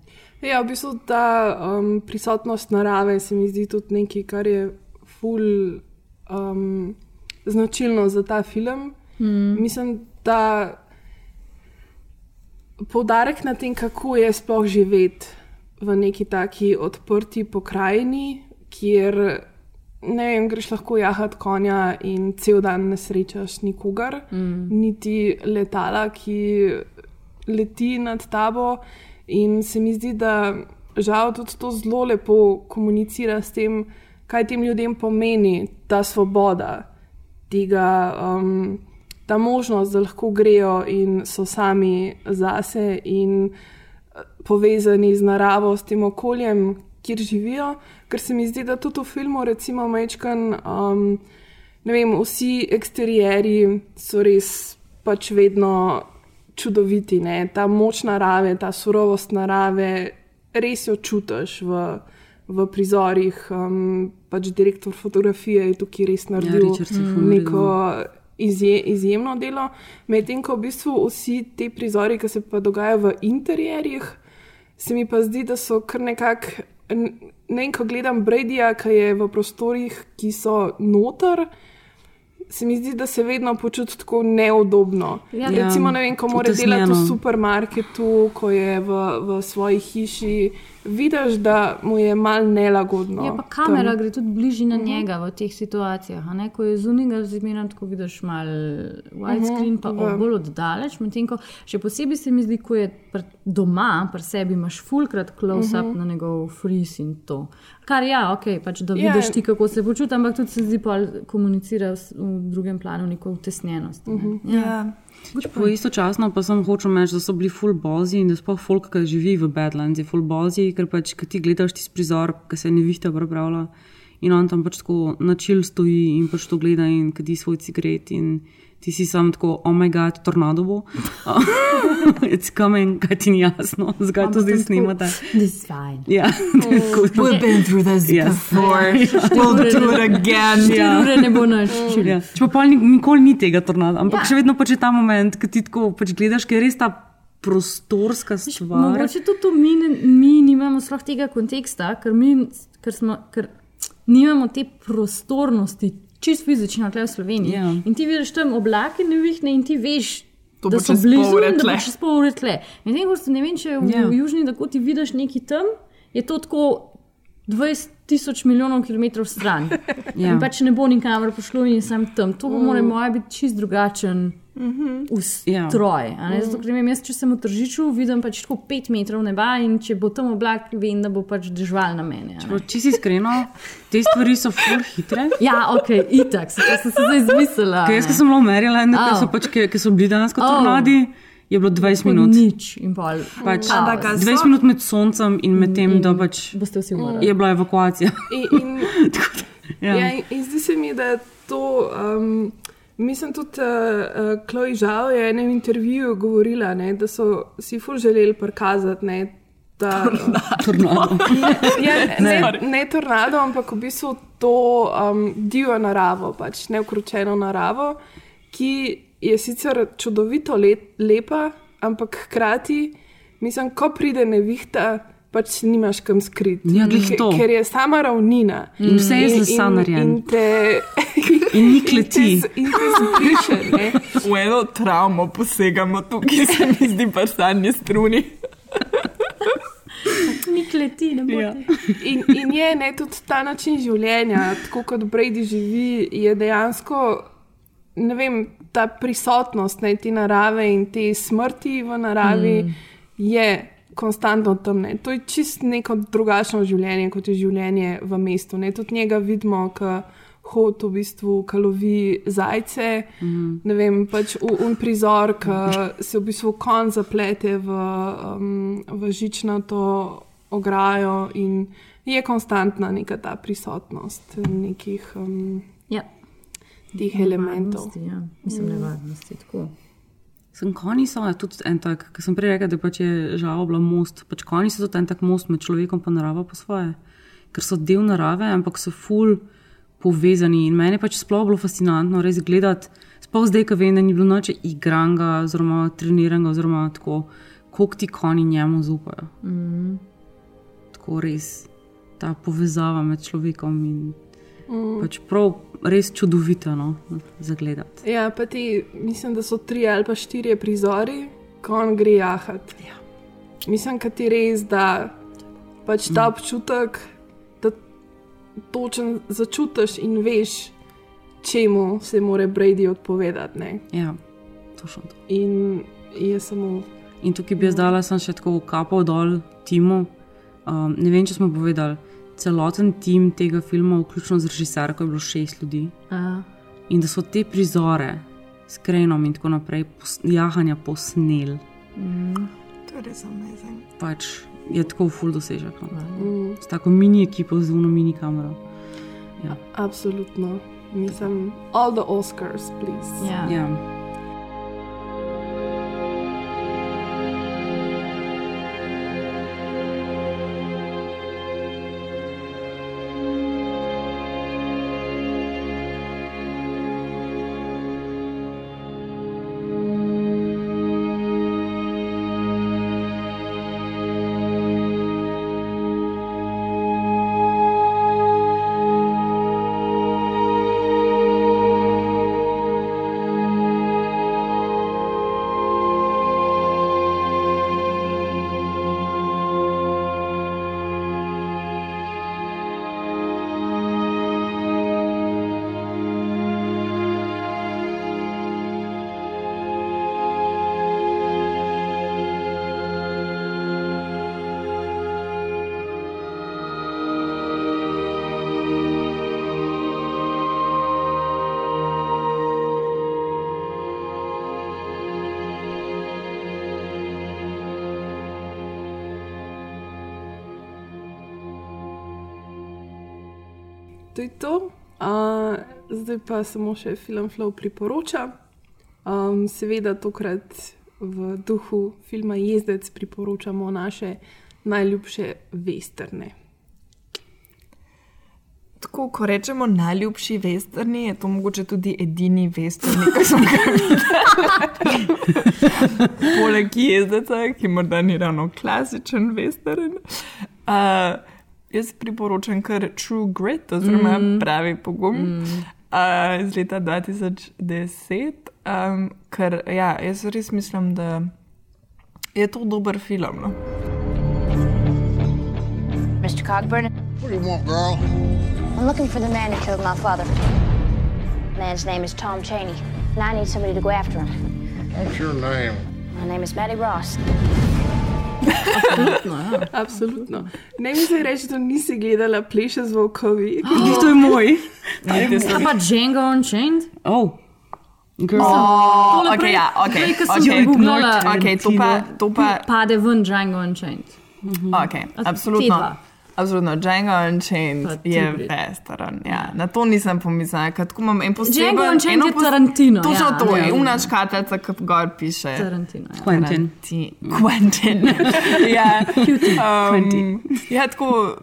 Ja, v bistvu ta um, prisotnost narave se mi zdi tudi nekaj, kar je ful um, značilno za ta film. Mm. Mislim, da poudarek na tem, kako je sploh živeti v neki taki odprti pokrajini, kjer ne vem, greš lahko jahat konja in cel dan ne srečaš nikogar, Mm. niti letala, ki leti nad tabo. In se mi zdi, da žal tudi to zelo lepo komunicira s tem, kaj tem ljudem pomeni ta svoboda, tega, um, ta možnost, da lahko grejo in so sami zase in eh, povezani z naravo, s tem okoljem, kjer živijo. Ker se mi zdi, da tudi v filmu, recimo, Mečkan, um, ne vem, vsi eksterjeri so res pač vedno čudoviti, ne? ta moč narave, ta surovost narave, res jo čutiš v, v prizorih. Um, pač direktor fotografije je tukaj res naredil Richard je ful neko izje, izjemno delo. Medtem ko v bistvu vsi ti prizori, ki se pa dogajajo v interjerjih, se mi pa zdi, da so kar nekako. Ne vem, ko gledam Bradyja, ki je v prostorih, ki so noter, se mi zdi, da se vedno počuti tako neudobno. Ja. Recimo, Ja, ne vem, ko mora delati v supermarketu, ko je v, v svoji hiši, vidiš, da mu je mal nelagodno. Ja, pa kamera tam. gre tudi bližje na njega v teh situacijah. a Ne? Ko je zunaj, zmeraj tako vidiš malo widescreen, pa Mhm, uh ja. bolj oddaleč. Medtem ko še posebej se mi zdi, ko je pr doma, pri sebi imaš fulkrat close-up uh Mhm. -huh. na njegov fris in to. Kar ja, ok, pač da Ja. vidiš ti, kako se počuti, ampak tudi se zdi, da komunicira v drugem planu neko utesnjenost. Mhm. Uh -huh. Ja. Po istočasno pa sem hočel reči, da so bili full bozi in da sploh folk, ki živi v Badlands, je full bozi, ker pač, ko ti gledaš tisti prizor, ki se nevihta pripravlja in on tam pač tako načil stoji in pač to gleda in kadi svoj cigaret in ti si sam tako, oh moj bog, tornado bo. *laughs* It's coming, kaj ti ni jasno, zakaj to zdaj snimate. This is fine. Ja, *laughs* We've been through this Ja. before. *laughs* We'll do it again. Štiri ure ne bo čil. Ja. Če pa pol ni- nikoli ni tega tornada, ampak Ja. ja. še vedno pač je ta moment, ki ti tako pač gledaš, ker je res ta prostorska stvar. Mogoče tudi to mi, mi nimamo sploh tega konteksta, ker, mi, ker, smo, ker nimamo te prostornosti, čist fizično, tukaj v Sloveniji. Ja. In ti vidiš tam oblake nevihne in ti veš. To da so blizu in da bo čez pol ure tle. Medtem ko se ne vem, če v, Ja. v Južni Dakoti vidiš nekaj tam, je to tako 20 tisoč milijonov kilometrov stran. *laughs* Ja. In pač ne bo nikamor pošlo in sem tam. To bo mm. mora biti čist drugačen Ja. ustroj. a ne, Zato, ker ne vem, jaz, če sem v tržiču, vidim pač tako 5 metrov neba in če bo tam oblak, vem, da bo pač dežval na ne. Če si iskreno, te stvari so full hitre. Ja, ok, itak, se, to sem se zdaj izmislila. Ker jaz, ki sem bila v Marylandu, Oh. so, pač, ki, ki so bili danes kot Oh. tornadi, je bilo 20 Tako minut. Nič in pol. Pač. Ampak, a 20 so- minut med soncem in med tem, da pač je bila evakuacija. In, *laughs* in, Ja. ja, in, in zdi se mi, da je to. Um, mislim tudi, uh, Chloe Žao je v enem intervjuju govorila, ne, da so si ful želeli prikazati. Ne, da, Tornado. Ja, ne, ne tornado, ampak v bistvu to um, divjo naravo, pač neukročeno naravo, ki je sicer čudovito let, lepa, ampak hkrati, mislim, ko pride nevihta, pač nimaš kam skriti. Ja. Ker je sama ravnina. In vse je iz lesa in, te, In ni kleti. in te, in te zbriše. Ne? V eno travmo posegamo tukaj, se mi zdi pa stanje struni. Ni kleti, ne bo. Ja. In, in je ne, tudi ta način življenja, tako kot Brady živi, je dejansko ne vem, ta prisotnost ne, te narave in te smrti v naravi mm. je konstantno tam. Ne. To je čist neko drugačno življenje, kot je življenje v mestu. Ne. Tudi njega vidimo, ki hod v bistvu, ki lovi zajce. Mm. Ne vem, pač un prizor, ki se v bistvu kon zaplete v, um, v žičnato ograjo in je konstantna neka ta prisotnost nekih um, Ja. elementov. Nevarnosti, Ja. Mislim, nevarnosti. Tako. Sem konji so tudi en tak, ki sem prej rekel, da pač je žal bila most. Pač konji so tudi en tak most med človekom in naravo po svoje, ker so del narave, ampak so ful povezani. In meni je pač sploh bilo fascinantno res gledati, sploh zdaj, ko vem, da ni bilo noče igranga, oziroma treniranga, oziroma tako, koliko ti konji njemu zaupajo. Mm. Tako res ta povezava med človekom in Mm. pač prav res čudovito no, za gledati. Ja, pa ti, mislim, da so tri ali pa štiri prizori, ko on gre jahat. Ja. Mislim, da ti res da pač ta občutek, da točen začutiš in veš, čemu se mora Brady odpovedati. Ne? Ja, točno to. In je samo. In tukaj bi jaz dala sem še tako kapo dol timu. Um, ne vem, če smo povedali, celoten tim tega filma, vključno z režiserko, je bilo šest ljudi. A. In da so te prizore s krenom in tako naprej, pos, jahanja posneli, Mm. To je res amazing. pač je tako ful dosežek. No. Mm. S tako mini ekipo, z uno mini kamero. Ja. Absolutno. Mislim, all the Oscars, please. Ja. Ja. Zdaj pa samo še film Flow priporoča. Um, seveda, tokrat v duhu filma Jezdec priporočamo naše najljubše vesterne. Tako, ko rečemo najljubši vesterni, je to mogoče tudi edini vesterni, ki smo ga videli. *laughs* Poleg jezdeca, ki morda ni ravno klasičen vestern. Uh, jaz priporočam kar True Grit, oziroma mm. pravi pogum. Mm. Uh, iz leta 2010, um, ker ja, jaz res mislim, da je to dober film. No? Mr. Cogburn? What do you want, girl? I'm looking for the man who killed my father. The man's name is Tom Cheney, and I need somebody to go after him. What's your name? My name is Maddie Ross. Absolutno, ja. Absolutno. Ne mi se reči, da nisi gledala pleše z volkovi. *gasps* To je moj. Kaj pa Django Unchained? Oh. Girl. Oh, Tole ok, prej- ja, ok. prej, ko sem ok, googlala, ok, to pa, to pa, Pade ven Django Unchained. ok, A te absolutno. dva. Absolutno, Django Unchained Pa je western. Ja. Na to nisem pomislila, ker tako imam en poseben... Django Unchained eno je pos- Tarantino, Točno ja, to ja, je, ja. umna škatlica, ki gor piše. Tarantino. Ja. Quentin. Quentin. *laughs* ja. Cutie. Um, ja, tako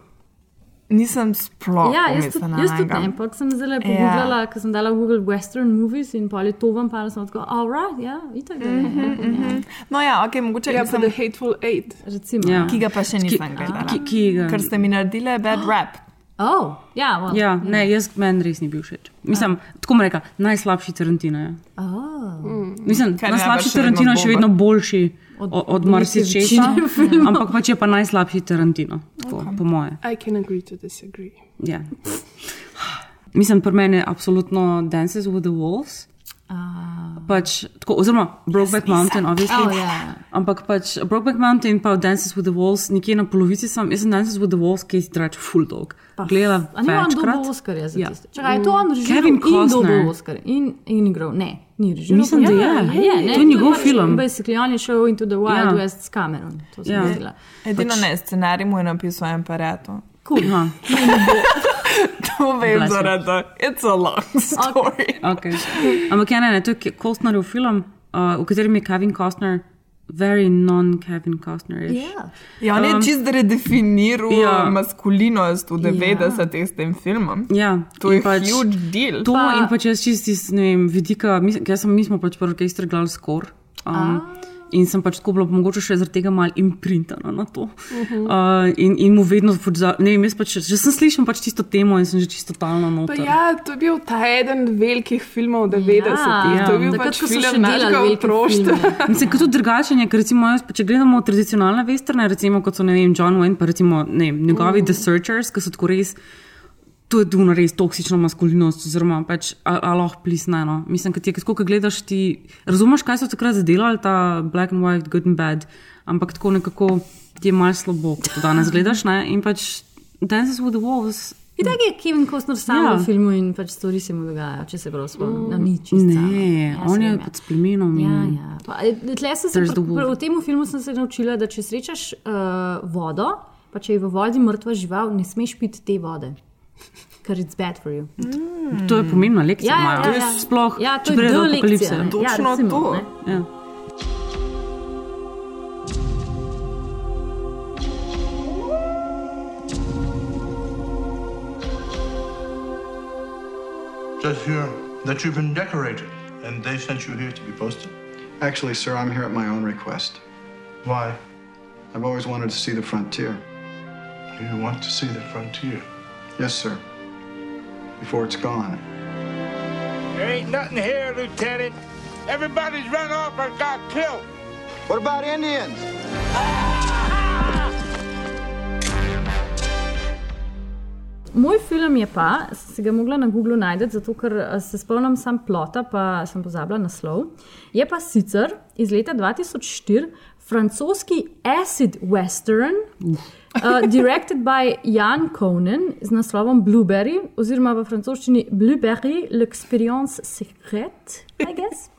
nisem sploh Ja, jaz tudi, jaz tudi ne, ampak sem zdaj Ja. pogooglala, ker sem dala Google Western movies in pol je to vam, pa sem tako, alright, ja, itak da je. Mhm, No ja, ok, mogoče Ja, sem... The Hateful Eight. Recimo. Ja. Ki ga pa še nisem gledala. ki- ki ga- Ker ste mi naredili bad *gasps* rap. Oh, ja, well, Ja, ne, jaz meni res ni bil všeč. Mislim, tako bom rekla, najslabši Tarantino je. Oh. Mislim, Kar je najslabši Tarantino je še vedno boljši od, od, od marsičesa, filmov. ampak pač je pa najslabši Tarantino, tako, okay. po moje. I can agree to disagree. Ja. Mislim, pri meni je absolutno Dances with the Wolves. Pač, tako, oziroma Brokeback Mountain, obviously. Oh, ja. Ampak pač Brokeback Mountain in pa Dances with the Wolves, nekje na polovici sem, jaz sem Dances with the Wolves, ki je drač full dog. Gledala A ni on dobil Oscarja za Ja. tiste? Čakaj, je to on režiral Kevin in Costner. dobil Oscar in, in igral? Ne, ni režiral. Mislim, da ja, je. je ne, To je njegov pač film. Basically, on je šel into the Wild Ja. West s Cameron. To sem Ja. videla. Edino ne, scenarij mu je napisal en parato. Cool. Aha. *laughs* To vem zaradi, it's a long story. Okay. Ampak ja, ne, ne, to je Costnerjev film, uh, v katerem je Kevin Costner, very non-Kevin Costner. Ja. Ja, on je Um, čist redefiniral ja. ja. maskulinost v 90-ih s tem filmom. Ja, To in je pač huge deal. To pa, in pa če jaz čist iz ne vem, vidika, mi, jaz sem, mi smo pač prvi orkester gledali skor. Um, in sem pač tako bila mogoče še zaradi tega malo imprintana na to. Mhm. Uh, in, in mu vedno, pač za, ne vem, jaz pač, že sem slišala pač tisto temo in sem že čisto totalno Pa noter. ja, to je bil ta eden velikih filmov 90-ih. Ja, to je bil takrat, pač film našega otroštva. Mislim, kot tudi drugačen je, ker recimo, jaz, pa če gledamo tradicionalne vesterne, recimo kot so ne vem, John Wayne, pa recimo ne vem, njegovi mm. The Searchers, ki so tako res to je tu res toksična maskulinost, oziroma pač aloh plisne. No. Mislim, ti je, ko gledaš, ti razumeš, kaj so takrat zadelali, ta black and white, good and bad, ampak tako nekako ti je malce slabo, ko to danes gledaš. Ne? In pač Dances with the Wolves. In tako je Kevin Costner sam Ja. v filmu in pač stvari se mu dogajajo, če se prav spomnim. No, nič. Ne, on je pod spleminom. Ja, in- ja. Pa, e, se pr- pr- v tem filmu sem se naučila, da če srečaš uh, vodo, pa če je v vodi mrtva žival, ne smeš piti te vode. Ker it's bad for you. Mm. To je pomembna lekcija. Ja, ja, imajo. ja, ja. Sploh, Ja, to če je pride do D lekcija, apokalipse. ne. Ja, Točno recimo, to. ne. Ja. Says here that you've been decorated, and they sent you here to be posted. Actually, sir, I'm here at my own request. Why? I've always wanted to see the frontier. You want to see the frontier? Yes, sir. Before it's gone. There ain't nothing here, Lieutenant. Everybody's run off or got killed. What about Indians? Moj film je pa, si ga mogla na Googlu najti, zato ker eh, se spomnim sam plota, pa sem pozabila naslov. Je pa sicer iz leta 2004 francoski acid western, uh, directed by Jan Conan z naslovom Blueberry, oziroma v francoščini Blueberry, l'expérience secrète, I guess.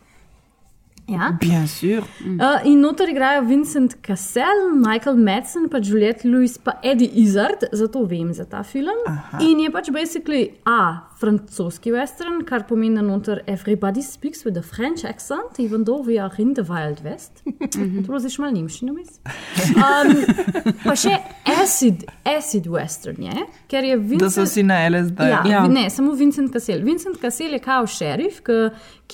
Ja. Bien sûr. Uh, in noter igrajo Vincent Cassel, Michael Madsen, pa Juliette Lewis, pa Eddie Izzard, zato vem za ta film. Aha. In je pač basically A, francoski western, kar pomeni, da noter everybody speaks with a French accent, even though we are in the Wild West. to bo zdaj še malo nemščino mis. Um, pa še acid, acid western je, ker je Vincent. Da so si na LSD. Ja, ja. Ne, samo Vincent Cassel. Vincent Cassel je kao šerif, ki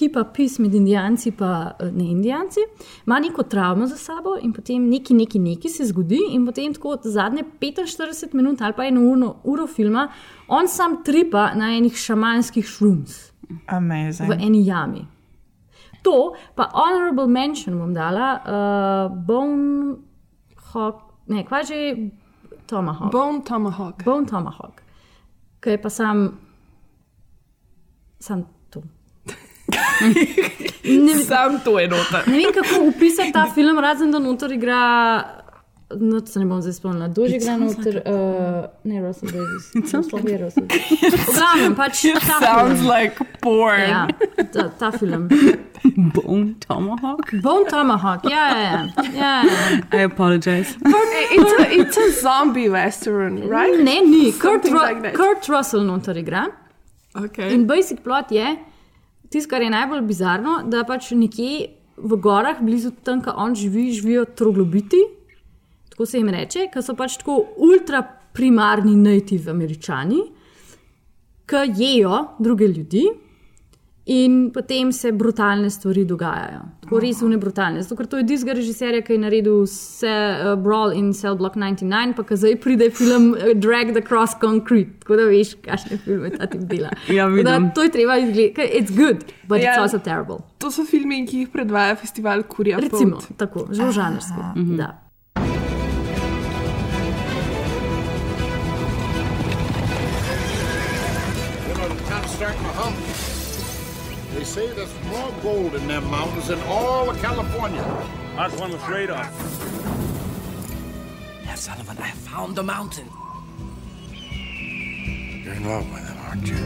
kipa pis med indijanci in ne indijanci, ima neko travmo za sabo in potem neki, neki, neki se zgodi, in potem tako zadnje 45 minut ali pa eno uro, uro filma, on sam tripa na enih šamanskih šrums Amazing. v eni jami. To, pa honorable mention bom dala, uh, Bone Hawk, ne, kva že Tomahawk. Bone Tomahawk. Bone Tomahawk, ki je pa sam, sam. Ne, Sam to je noter. Ne vem, kako opisati ta film, razen da noter igra. No, se ne bom zdaj spomnila, kdo že igra noter. Uh, ne, Russell Davis. Sploh je Russell Davis. V glavnem, pač It ta sounds film. like porn. Ja, ta, ta film. Bone Tomahawk. Bone Tomahawk, ja, ja, ja. ja, ja. I apologize. It's a, it's a zombie western, right? Ne, ni. Kurt, Ru like that. Kurt Russell noter igra. Okay. In basic plot je, tisto, kar je najbolj bizarno, da pač nekje v gorah, blizu tam, kjer on živi, živijo troglobiti, tako se jim reče, ki so pač tako ultra primarni native američani, ki jejo druge ljudi. In potem se brutalne stvari dogajajo. Tako res une brutalne. Zato, ker to je diska režiserja, ki je naredil vse uh, Brawl in Cell Block 99, pa ki zdaj pride film uh, Drag the Cross Concrete. Tako da veš, kakšne filme ta tip dela. *laughs* Ja, da to je treba izgledati. It's good, but Ja. it's also terrible. To so filmi, ki jih predvaja festival Kurja. Recimo, tako, zelo žanrsko. Mhm. Da. Say there's more gold in them mountains than all of California. That's one of radar. Now, Sullivan, I found the mountain. You're in love with him, aren't you?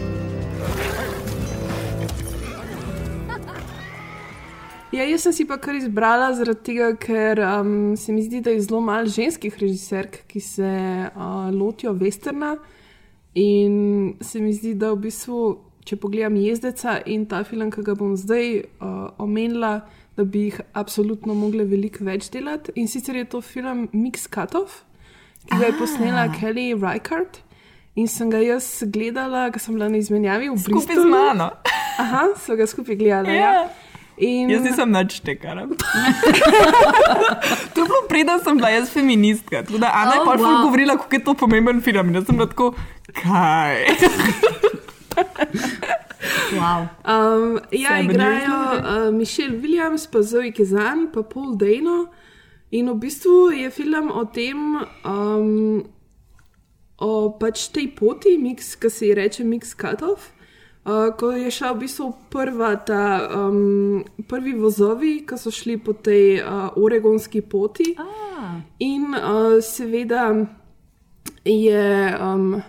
Ja, jaz sem si pa kar izbrala zaradi tega, ker um, se mi zdi, da je zelo malo ženskih režiserk, ki se uh, lotijo westerna. In se mi zdi, da v bistvu, če pogledam jezdeca in ta film, ki ga bom zdaj uh, omenila, da bi jih absolutno mogle veliko več delati. In sicer je to film Mix Cutoff, ki ga je posnela Kelly Reichardt. In sem ga jaz gledala, ker sem bila na izmenjavi v Bristolu. Skupaj z mano. Aha, so ga skupaj gledali. Ja. Ja. In... Jaz nisem nič tekala. *laughs* to je bilo preden sem bila jaz feministka. Da Ana je Oh, oh, pač wow. govorila, kako je to pomemben film. In jaz sem bila tako, kaj? *laughs* wow. Um, ja, Seven igrajo uh, Mišel Williams, pa Zoe Kazan, pa Paul Dano. In v bistvu je film o tem, um, o pač tej poti, ki se ji reče Mix Cutoff. Uh, ko je šla v bistvu prva ta, um, prvi vozovi, ki so šli po tej uh, oregonski poti. Ah. In uh, seveda je, um,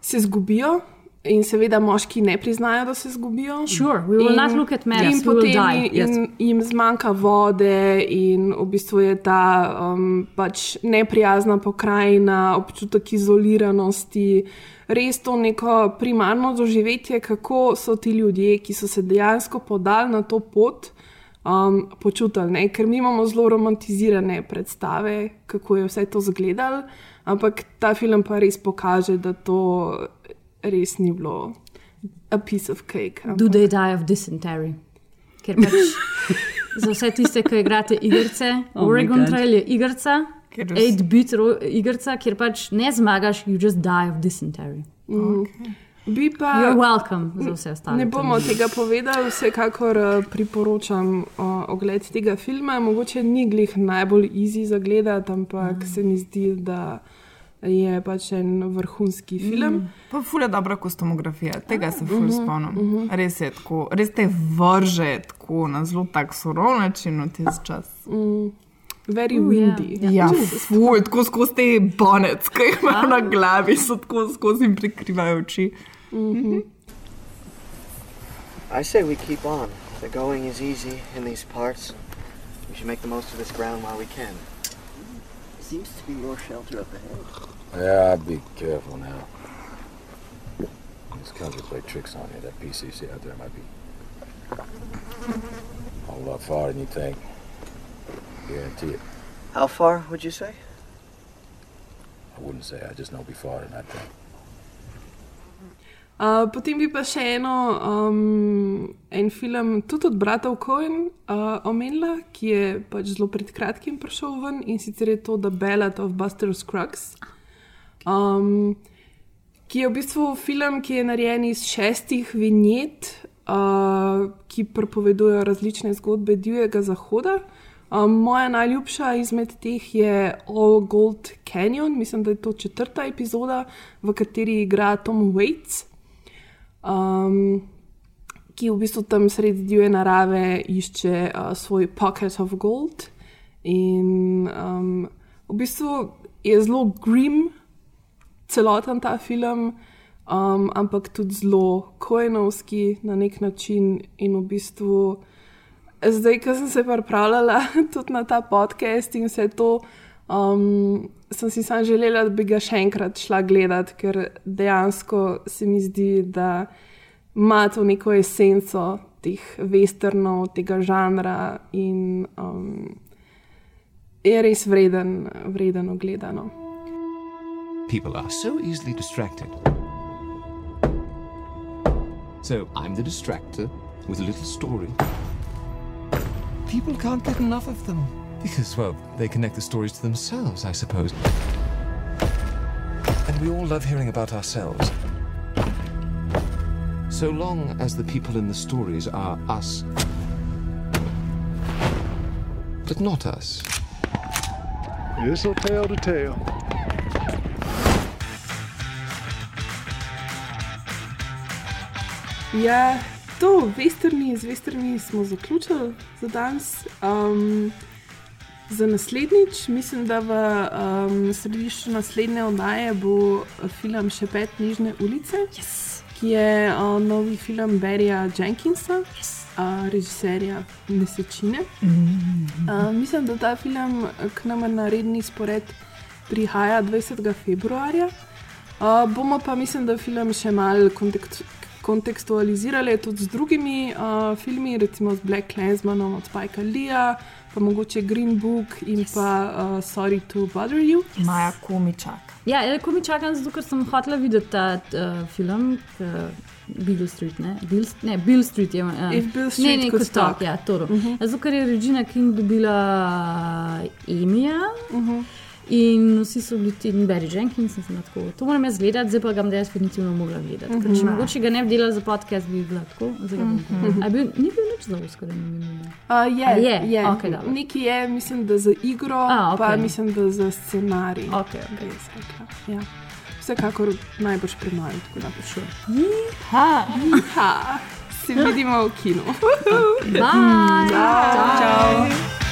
se zgubijo, in seveda moški ne priznajo, da se zgubijo. Sure, we will In- not look at maps, In we will potem die. jim, Yes. jim zmanjka vode, in v bistvu je ta um, pač neprijazna pokrajina, občutek izoliranosti. Res to neko primarno doživetje, kako so ti ljudje, ki so se dejansko podali na to pot, um, počutili. Ne? Ker mi imamo zelo romantizirane predstave, kako je vse to izgledalo, ampak ta film pa res pokaže, da to res ni bilo a piece of cake. Do they die of dysentery? Ker pač *laughs* za vse tiste, ki igrate igrice, Oh Oregon. Trail je igrica, Kjer res- 8-bit ro- igrica, kjer pač ne zmagaš, you just die of dysentery. Mm. Bi pa. You're welcome za vse ostale. Ne bomo tega povedali, vsekakor eh, priporočam uh, ogled tega filma. Mogoče ni glih najbolj easy za gledati, ampak se mi zdi, da je pač en vrhunski film. Mm. Pa fulje dobra kostumografija, tega se ful Mhm, spomnim. mhm. Res je tako, res te vrže tako na zelo tak surov način v tisti čas. Mm. Very Uh, windy. Ja, ja ful, tako skozi te bonec, ki jih imajo na glavi, so tako skozi jim prikrivajo oči. Mhm. I say we keep on. The going is easy in these parts. We should make the most of this ground while we can. Seems to be more shelter up ahead. Yeah, I'd be careful now. This country play tricks on you. That PCC out there might be a lot farther than you think. Guarantee it. How far would you say? I wouldn't say. I just know be farther than I think. Uh, potem bi pa še eno, um, en film, tudi od bratov Cohen, uh, omenila, ki je pač zelo pred kratkim prišel ven in sicer je to The Ballad of Buster Scruggs. Um, ki je v bistvu film, ki je narejen iz šestih vinjet, uh, ki pripovedujejo različne zgodbe divjega zahoda. Um, moja najljubša izmed teh je All Gold Canyon, mislim, da je to četrta epizoda, v kateri igra Tom Waits um, ki v bistvu tam sredi divje narave išče uh, svoj pocket of gold. In um, v bistvu je zelo grim, celoten ta film, um, ampak tudi zelo kojenovski na nek način. In v bistvu, zdaj, ko sem se pripravljala *laughs* tudi na ta podcast in vse to. Um, sem si sam želela, da bi ga še enkrat šla gledati, ker dejansko se mi zdi, da ima to neko esenco teh westernov, tega žanra in um, je res vreden, vreden ogledano. People are so easily distracted. So I'm the distractor with a little story. People can't get enough of them because, well, they connect the stories to themselves, I suppose. And we all love hearing about ourselves. So long as the people in the stories are us, but not us. This'll tell to tell. Ja, to, vesterni, z vesterni smo zaključili za danes. Um, za naslednjič, mislim, da v um, središču naslednje oddaje bo film Še pet nižne ulice, yes. ki je uh, novi film Berija Jenkinsa, yes. uh, režiserja Mesečine. Uh, mislim, da ta film k nam na redni spored prihaja 20. februarja. Uh, bomo pa, mislim, da film še malo kontekst, kontekstualizirali tudi z drugimi uh, filmi, recimo z Black Clansmanom od Spika Leeja, pa mogoče Green Book in yes. pa uh, Sorry to Bother You. Yes. Maja komičak. Ja, ja, ko mi čakam, zato ker sem hotela videti ta uh, film. K, Bill Street, ne? Bill, ne, Bill Street je. Uh, If Beale Street ne, ne, kot stok. Ja, to. Uh Mhm. -huh. Zato, ker je Regina King dobila Emija. Uh -huh. In vsi so bili ti, Barry Jenkins, in sem tako. To moram jaz gledati, zdaj pa ga bom definitivno mogla gledati. Mm -hmm. Če Mhm. mogoče ga ne bi delala za podcast, bi bila tako. Zdaj bom. Mhm. Mm -hmm. bil, ni bil nič za uskoro nominiran. Uh, je, A je? je. Okej, dobro. Neki je, mislim, da za igro, A, pa okej. mislim, da za scenarij. Okay, okay. Jaz rekla, Ja. vsekakor najbolj premalo, tako da bo šel. Ha. Ha. Se vidimo v kinu. Bye. Ciao. Ciao. Ciao.